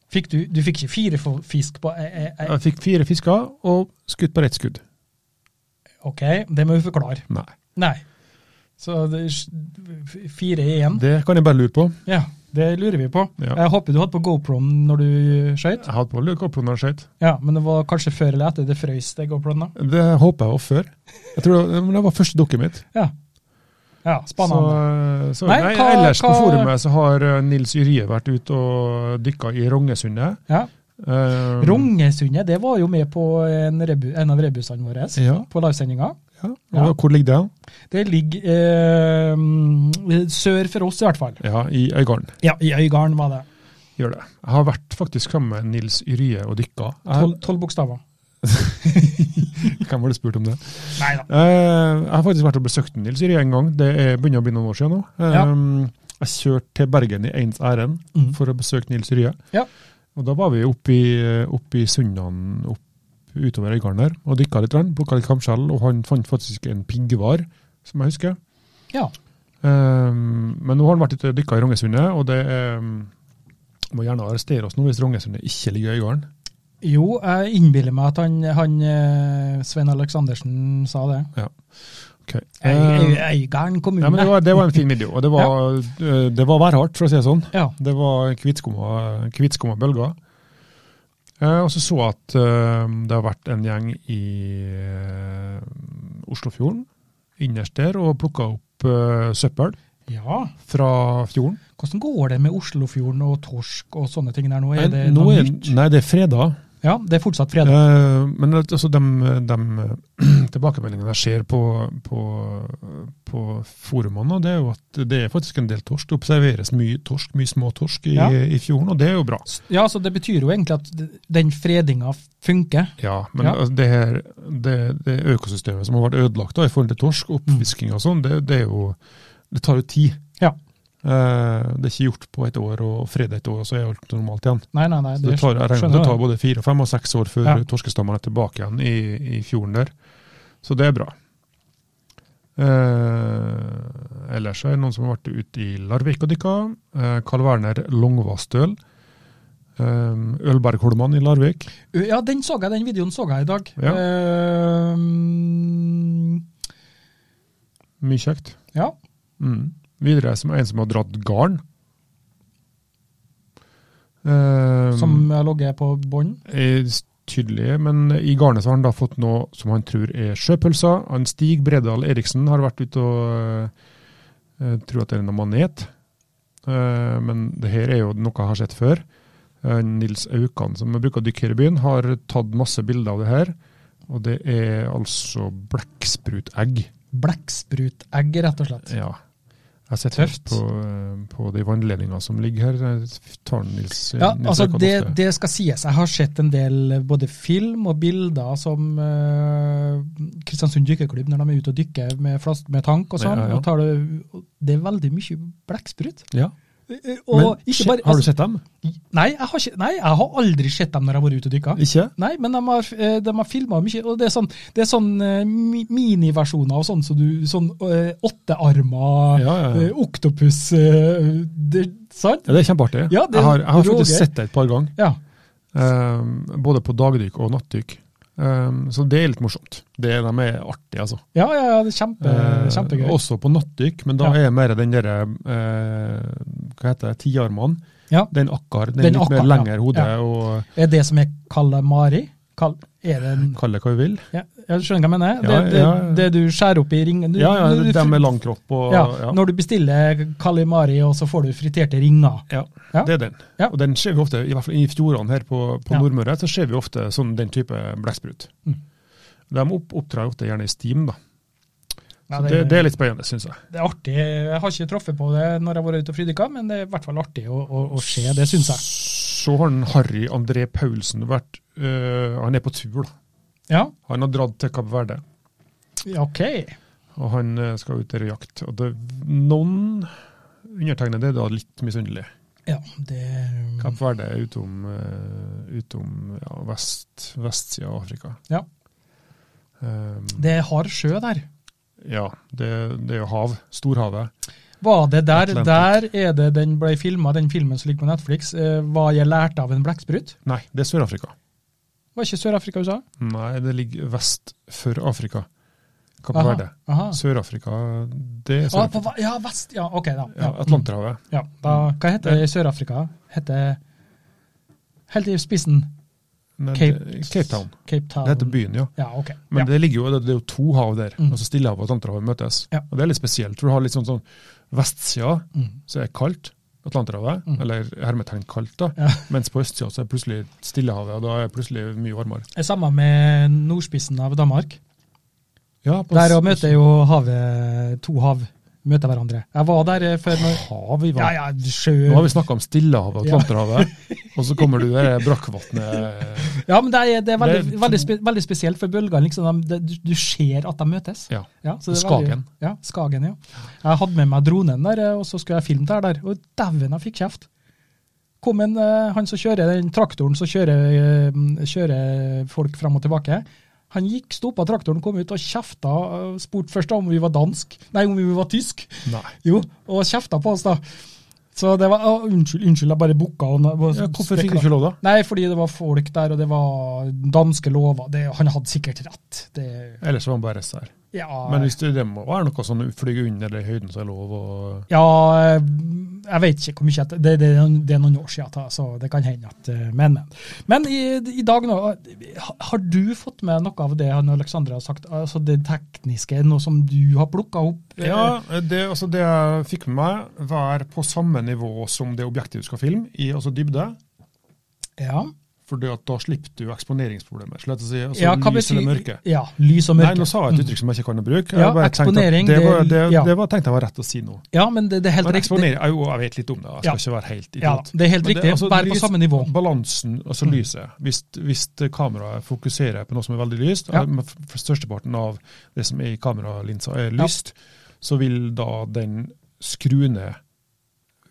Fikk du, du fikk ikke fire fisk på ei, ei, ei. Jeg fikk fire fisker og skutt på ett skudd. Ok, det må vi forklare. Nei. Nei. Så det er fire i én. Det kan jeg bare lure på. Ja, det lurer vi på. Ja. Jeg håper du hadde på GoPro-en når du skøyt. Jeg hadde på GoPro-en når jeg skøyt. Ja, men det var kanskje før eller etter det frøys, det GoPro-en da? Det håper jeg var før. Jeg tror det, men det var første dukket mitt. Ja. Ja, spennende. Så, så Nei, nei, hva- ellers på forumet så har eh, Nils Yrje vært ute og dykka i Rognesundet. Ja. Eh, Rongesundet det var jo med på en, rebu, en av rebusene våre Ja. på livesendinga. Ja. Ja. Hvor ligger det? Det ligger eh, sør for oss, i hvert fall. Ja, I Øygarden. Ja, i Øygarden var det. Gjør det. Jeg har vært faktisk sammen med Nils Yrje og dykka. Tolv tolv bokstaver. Hvem var det spurt om det? Nei da. Eh, jeg har faktisk vært og besøkt Nils Yrje en gang. Det er, begynner å bli noen år siden nå. Eh. Jeg kjørte til Bergen i ens ærend mm. for å besøke Nils Yrje. Ja. Og da var vi oppe i, oppe i Sundan opp, utover Øygarden der og dykka litt, plukka litt kamskjell, og han fant faktisk en piggvar, som jeg husker. Ja. Um, men nå har han vært ute og dykka i Rognesundet, og det er må gjerne arrestere oss nå hvis Rognesundet ikke ligger i Øygarden. Jo, jeg innbiller meg at han, han eh, Svein Aleksandersen sa det. Ok. Eh, Øygarden kommune. Ja, men det var, det var en fin video, og det var, ja. det var værhardt, for å si det sånn. Ja. Det var hvitskumma bølger. Eh, og så så jeg at eh, det har vært en gjeng i eh, Oslofjorden, innerst der, og plukka opp eh, søppel ja. fra fjorden. Hvordan går det med Oslofjorden og torsk og sånne ting der nå? Er det Eh, noe nytt? Nei, det er freda. Ja, det er fortsatt fredag. Eh, men altså, de, de tilbakemeldingene jeg ser på, på, på forumene, det er jo at det er faktisk en del torsk. Det observeres mye torsk, mye små torsk i, Ja. i fjorden, og det er jo bra. Ja, så Det betyr jo egentlig at den fredinga funker. Ja, men Ja. altså, det, her, det, det økosystemet som har vært ødelagt da, i forhold til torsk, oppfisking og sånn, det, det jo Det tar jo tid. Eh, det er ikke gjort på et år, og fredag et år, så er alt normalt igjen. Nei, nei, nei. det, det, tar, regner det tar både fire, fem og seks år før Ja. torskestammene er tilbake igjen i, i fjorden der. Så det er bra. Eh, ellers er det noen som har vært ute i Larvik og dykka. Eh, Karl Werner Longvassdøl. Eh, Ølbergholmene i Larvik. Ja, den så jeg, den videoen så jeg i dag. Ja. Ehm, Mye kjekt. ja. Mm. Videre som en som har dratt garn. Uh, Som har ligget på bånd. er tydelig, men i garnet så har han da fått noe som han tror er sjøpølser. Han Stig Bredal Eriksen har vært ute og uh, tror at det er noe manet. Uh, men det her er jo noe jeg har sett før. Uh, Nils Aukan, som bruker å dykke her i byen, har tatt masse bilder av det her. Og det er altså blekksprutegg. Blekksprutegg, rett og slett. Ja. Jeg har sett Tøft. på, på de vannledningene som ligger her. Nils, Ja, Nils altså det, det skal sies. Jeg har sett en del eh, både film og bilder som uh, Kristiansund dykkerklubb når de er ute og dykker med, med tank og sånn. Ja, ja, ja. det, det er veldig mye blekksprut. Ja. Eh, Og Men, bare, har du sett dem? Nei, jeg har, ikke, nei, jeg har aldri sett dem når jeg har vært ute og dykka. Ikke? Nei, men de har, eh, de har filma mye, og det er sånn, det er sånn eh, mi- miniversjoner av sånn så du Sånn åttearma Ja, ja, ja. eh, oktopus eh, det, Sant? Ja, det er kjempeartig. Ja, det- jeg har, jeg har faktisk sett det et par ganger, Ja. Um, både på dagdykk og nattdykk. Eh, så det er litt morsomt. Det, de er artige, altså. Ja, ja, ja, det er kjempe, uh, kjempegøy. Også på nattdykk, men da Ja. er mer den derre uh, Hva heter det? Tiarmene. Ja. Den akkar. Den, Den litt akkar, mer lengre hodet og Er det som jeg kaller mari? Kal Er det en Kall det hva du vil. ja, Jeg skjønner hva jeg mener. Ja, det, det, ja, det du skjærer opp i ringen du, Ja, ja, du- de med lang kropp og ja, ja. Når du bestiller kalimari, og så får du friterte ringer. Ja, det er den. Ja. Og den ser vi ofte, i hvert fall i fjordene her på, på. Nordmøre, så ser vi ofte sånn den type blekksprut. Mm. De opp, opptrer ofte gjerne i stim, da. Ja, Så det, det er litt spennende, syns jeg. det er artig. Jeg har ikke truffet på det når jeg har vært ute og fridykka, men det er i hvert fall artig å, å, å se. Det syns jeg. Så har den Harry André Paulsen vært øh, Han er på tur, da. Ja, Han har dratt til Kapp Verde, OK. og han øh, skal ut der og jakte. Og det, noen undertegnede er da litt misunnelige. Ja, det Kapp Verde er utom, uh, utom ja, vest, vestsida av Afrika. Ja. Um, Det er hard sjø der. Ja, det, det er jo hav. Storhavet. Var det der, Atlantic. der er det den ble filma, den filmen som ligger på Netflix, uh, hva jeg lærte av en blekksprut? Nei, det er Sør-Afrika. Var ikke Sør-Afrika USA? Nei, det ligger vest for Afrika. Kapp Verde. Sør-Afrika, det er Ah, Sør-Afrika. hva- ja, vest, ja, ok da. Ja, Atlanterhavet. Ja, da, hva heter det i Sør-Afrika? Heter Helt i spissen Nei, Cape, Cape Town. Cape Town. Det heter byen, ja. Ja, ok. Men ja. det ligger jo, det det er jo to hav der. Mm. altså Stillehavet og Atlanterhavet møtes. Ja. Og Det er litt spesielt. for Du har litt sånn, sånn vestsida, Mm. så er det kaldt. Atlanterhavet, Mm. eller hermetegn kaldt, da. Ja. Mens på østsida er det plutselig Stillehavet, og da er det plutselig mye varmere. Det er samme med nordspissen av Danmark. Ja, Der møter jo havet, to hav møter hverandre. Jeg var der eh, før når, Hav vann. Ja, ja, sjø Nå har vi snakka om Stillehavet og Ja. Atlanterhavet, og så kommer du der brakkvannet Ja, men det er, det er veldig, Det er veldig, spe, veldig spesielt, for bølgene liksom, de, det, du, ser at de møtes. Ja. så det er Skagen. Veldig, ja, Skagen, ja. Jeg hadde med meg dronen der, eh, og så skulle jeg filme her der, og dæven, jeg fikk kjeft. Kom en, eh, han som kjører den traktoren som kjører, eh, kjører folk fram og tilbake. Han gikk, stoppa traktoren, kom ut og kjefta. eh, Spurte først om vi var dansk, nei, om vi var tysk. Nei. Jo, og kjefta på oss, da. Så det var å, Unnskyld, unnskyld, jeg bare booka. Ja, hvorfor fikk du ikke lov, da? Nei, fordi det var folk der, og det var danske lover. Det, han hadde sikkert rett. Det, Ellers var han bare der. Ja, Men hvis det, det må være noe sånn fly under den høyden så er lov å ja, eh, jeg vet ikke hvor mye det, det, det er noen år siden, så det kan hende at eh, Men, men. Men i, i dag nå, har du fått med noe av det han Alexandra har sagt? Altså det tekniske, noe som du har plukka opp? Ja, det, altså det jeg fikk med meg, var på samme nivå som det objektet du skal filme, i altså dybde. ja. For da slipper du eksponeringsproblemer. slett å si, altså ja, Lys lys eller mørke. Ja, lys og mørke. Nei, nå sa jeg et Mm. uttrykk som jeg ikke kan bruke. Ja, bare eksponering, Det, var, det- ja. det var, tenkt jeg var rett å si nå. Ja, men det, det er helt Men riktig. jo, jeg vet litt om det, jeg skal Ja. ikke være helt Ja, det er helt riktig. altså, Vær på samme nivå. Balansen, altså Mm. lyset. Hvis, hvis kameraet fokuserer på noe som er veldig lyst, Ja. f- for størsteparten av det som er i kameralinsa er lyst, så vil da den skru ned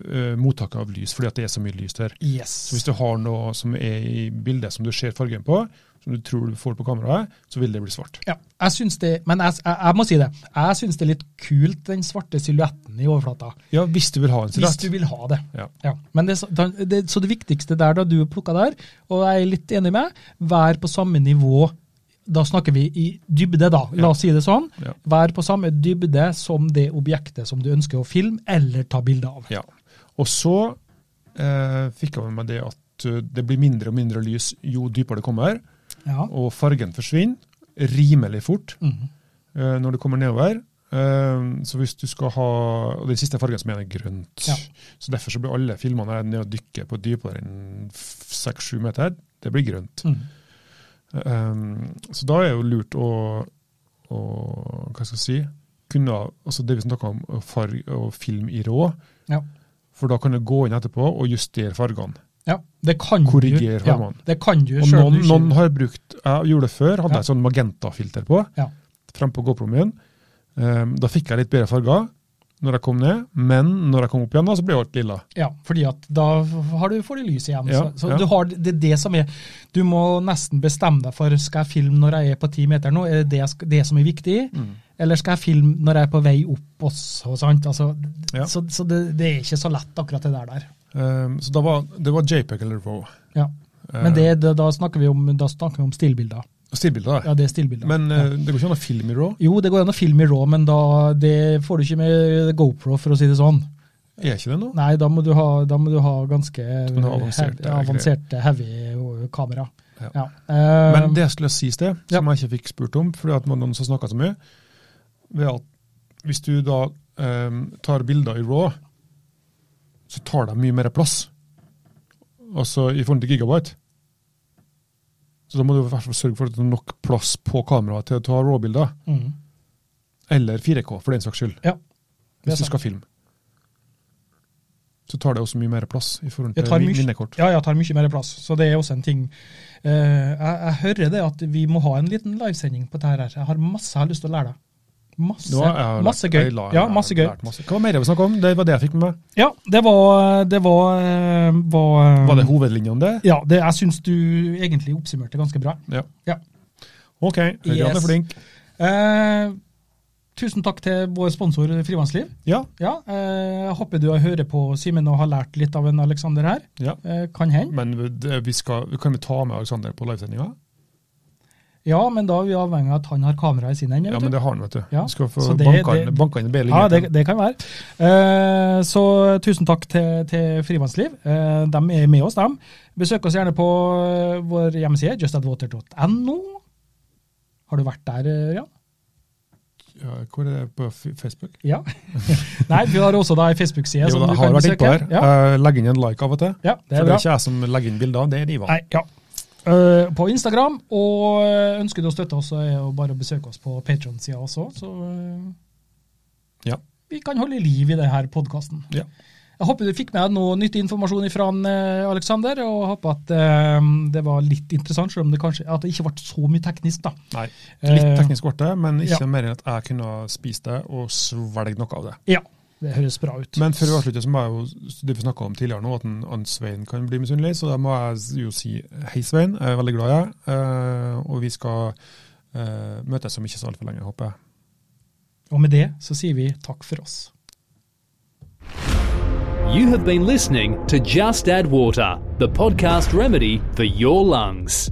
uh, mottaket av lys, fordi at det er så mye lys der. Yes. Så hvis du har noe som er i bildet som du ser fargen på, som du tror du får på kameraet, så vil det bli svart. Ja, jeg synes det, men jeg, jeg, jeg må si det. Jeg syns det er litt kult, den svarte silhuetten i overflata. Ja, hvis du vil ha en Hvis du vil ha det. Ja. Men det, så- det, så det viktigste der, da du plukka der, og jeg er litt enig med, vær på samme nivå. Da snakker vi i dybde, da. La oss si det sånn. Ja. Vær på samme dybde som det objektet som du ønsker å filme eller ta bilde av. Ja. Og så eh, fikk jeg med meg det at eh, det blir mindre og mindre lys jo dypere det kommer, Ja. og fargen forsvinner rimelig fort Mhm. eh, når det kommer nedover. Eh, så hvis du skal ha og Den siste fargen som er, grønt. Ja. Så Derfor så blir alle filmene her nede og dykker på dypere enn seks-sju meter. Det blir grønt. Mm. Um, så da er det jo lurt å, å hva skal jeg si, kunne, altså det vi snakker om, farg og film i rå, Ja. For da kan du gå inn etterpå og justere fargene. ja. Det kan Korrigere du. Ja, fargene. det kan du Og noen, du noen har brukt, jeg gjorde det før, hadde Ja. et sånn magentafilter på, Ja. frem på GoPro min. Um, da fikk jeg litt bedre farger når jeg kom ned, men når jeg kom opp igjen da, så ble alt lilla. Ja, fordi at da har du, får du lys igjen. Ja, så så ja. du har, det er det som er Du må nesten bestemme deg for skal jeg filme når jeg er på ti meter nå, er det det, det som er viktig? Mm. Eller skal jeg filme når jeg er på vei opp også? Sant? Altså, Ja. Så, så det, det er ikke så lett, akkurat det der. der. Um, så var, det var JPEG eller RAW. Ja. Men det, det, da snakker vi om, snakker vi om stillbilder. Stillbilder. Ja, det er stillbilder. Men eh, det går ikke an å filme i RAW. Jo, det går an å filme i RAW, men da, det får du ikke med GoPro, for å si det sånn. Er ikke det nå? Nei, da må du ha, må du ha ganske avanserte heavy, avanserte heavy kamera. Ja. Ja. Eh, Men det jeg skulle si i sted, som jeg ikke fikk spurt om, fordi at noen som snakka så mye, ved at hvis du da eh, tar bilder i RAW, så tar de mye mer plass. Altså i forhold til gigabyte. Så da må du i hvert fall sørge for at det er nok plass på kameraet til å ta RAW-bilder. mm, Eller 4K, for den saks skyld. Ja, Hvis du skal filme. Så tar det også mye mer plass i forhold til minnekort. ja, jeg tar mye mer plass. Så det er også en ting. uh, jeg, jeg hører det at vi må ha en liten livesending på dette her. Jeg har masse jeg har lyst til å lære deg. Masse, har jeg masse gøy. la- Ja, masse gøy. masse. Hva var mer vil snakke om? Det var det jeg fikk med meg. Ja, det var Det var, eh, var, Var det hovedlinjene, det? Ja, det, jeg syns du egentlig oppsummerte ganske bra. Ja. Ja. OK. Ørjan Yes. er flink. Eh, tusen takk til vår sponsor Frivannsliv. Ja. Ja, eh, håper du hører på Simen og har lært litt av en Aleksander her. ja. Eh, kan hende. Men det, vi skal, kan vi ta med Alexander på livesendinga? Ja, men da er vi avhengig av at han har kamera i sin ende. Ja, men det har han, vet du. Ja, skal få inn bedre Ja, det, det kan være. Eh, så tusen takk til, til Frimannsliv. Eh, de er med oss, dem. Besøk oss gjerne på eh, vår hjemmeside, justadwater.no. Har du vært der, Rian? Jan? Ja, hvor er det på Facebook? Ja. Nei, vi har også da ei Facebook-side som jeg du har kan vært innpå besøke. her. Ja, Eh, Legg inn en like av og til. ja, det er For er det bra. er ikke jeg som legger inn bilder, det er Ivan. Nei, ja. Eh, på Instagram, og eh, ønsker du å støtte oss, så er det bare å besøke oss på Patron-sida også. Så eh, Ja. vi kan holde liv i denne podkasten. Ja. Jeg håper du fikk med noe nyttig informasjon fra Aleksander, og håper at det var litt interessant, selv om det kanskje at det ikke ble så mye teknisk. da. Nei. Litt teknisk ble det, men ikke ja. mer enn at jeg kunne spise det og svelge noe av det. Ja, det høres bra ut. Men før vi avslutter, så må jeg jo det vi snakka om tidligere nå, at en, han Svein kan bli misunnelig. Så da må jeg jo si hei, Svein. Jeg er veldig glad i deg. eh, og vi skal eh, møtes om ikke så altfor lenge, håper jeg. Og med det så sier vi takk for oss. You have been listening to Just Add Water, the podcast remedy for your lungs.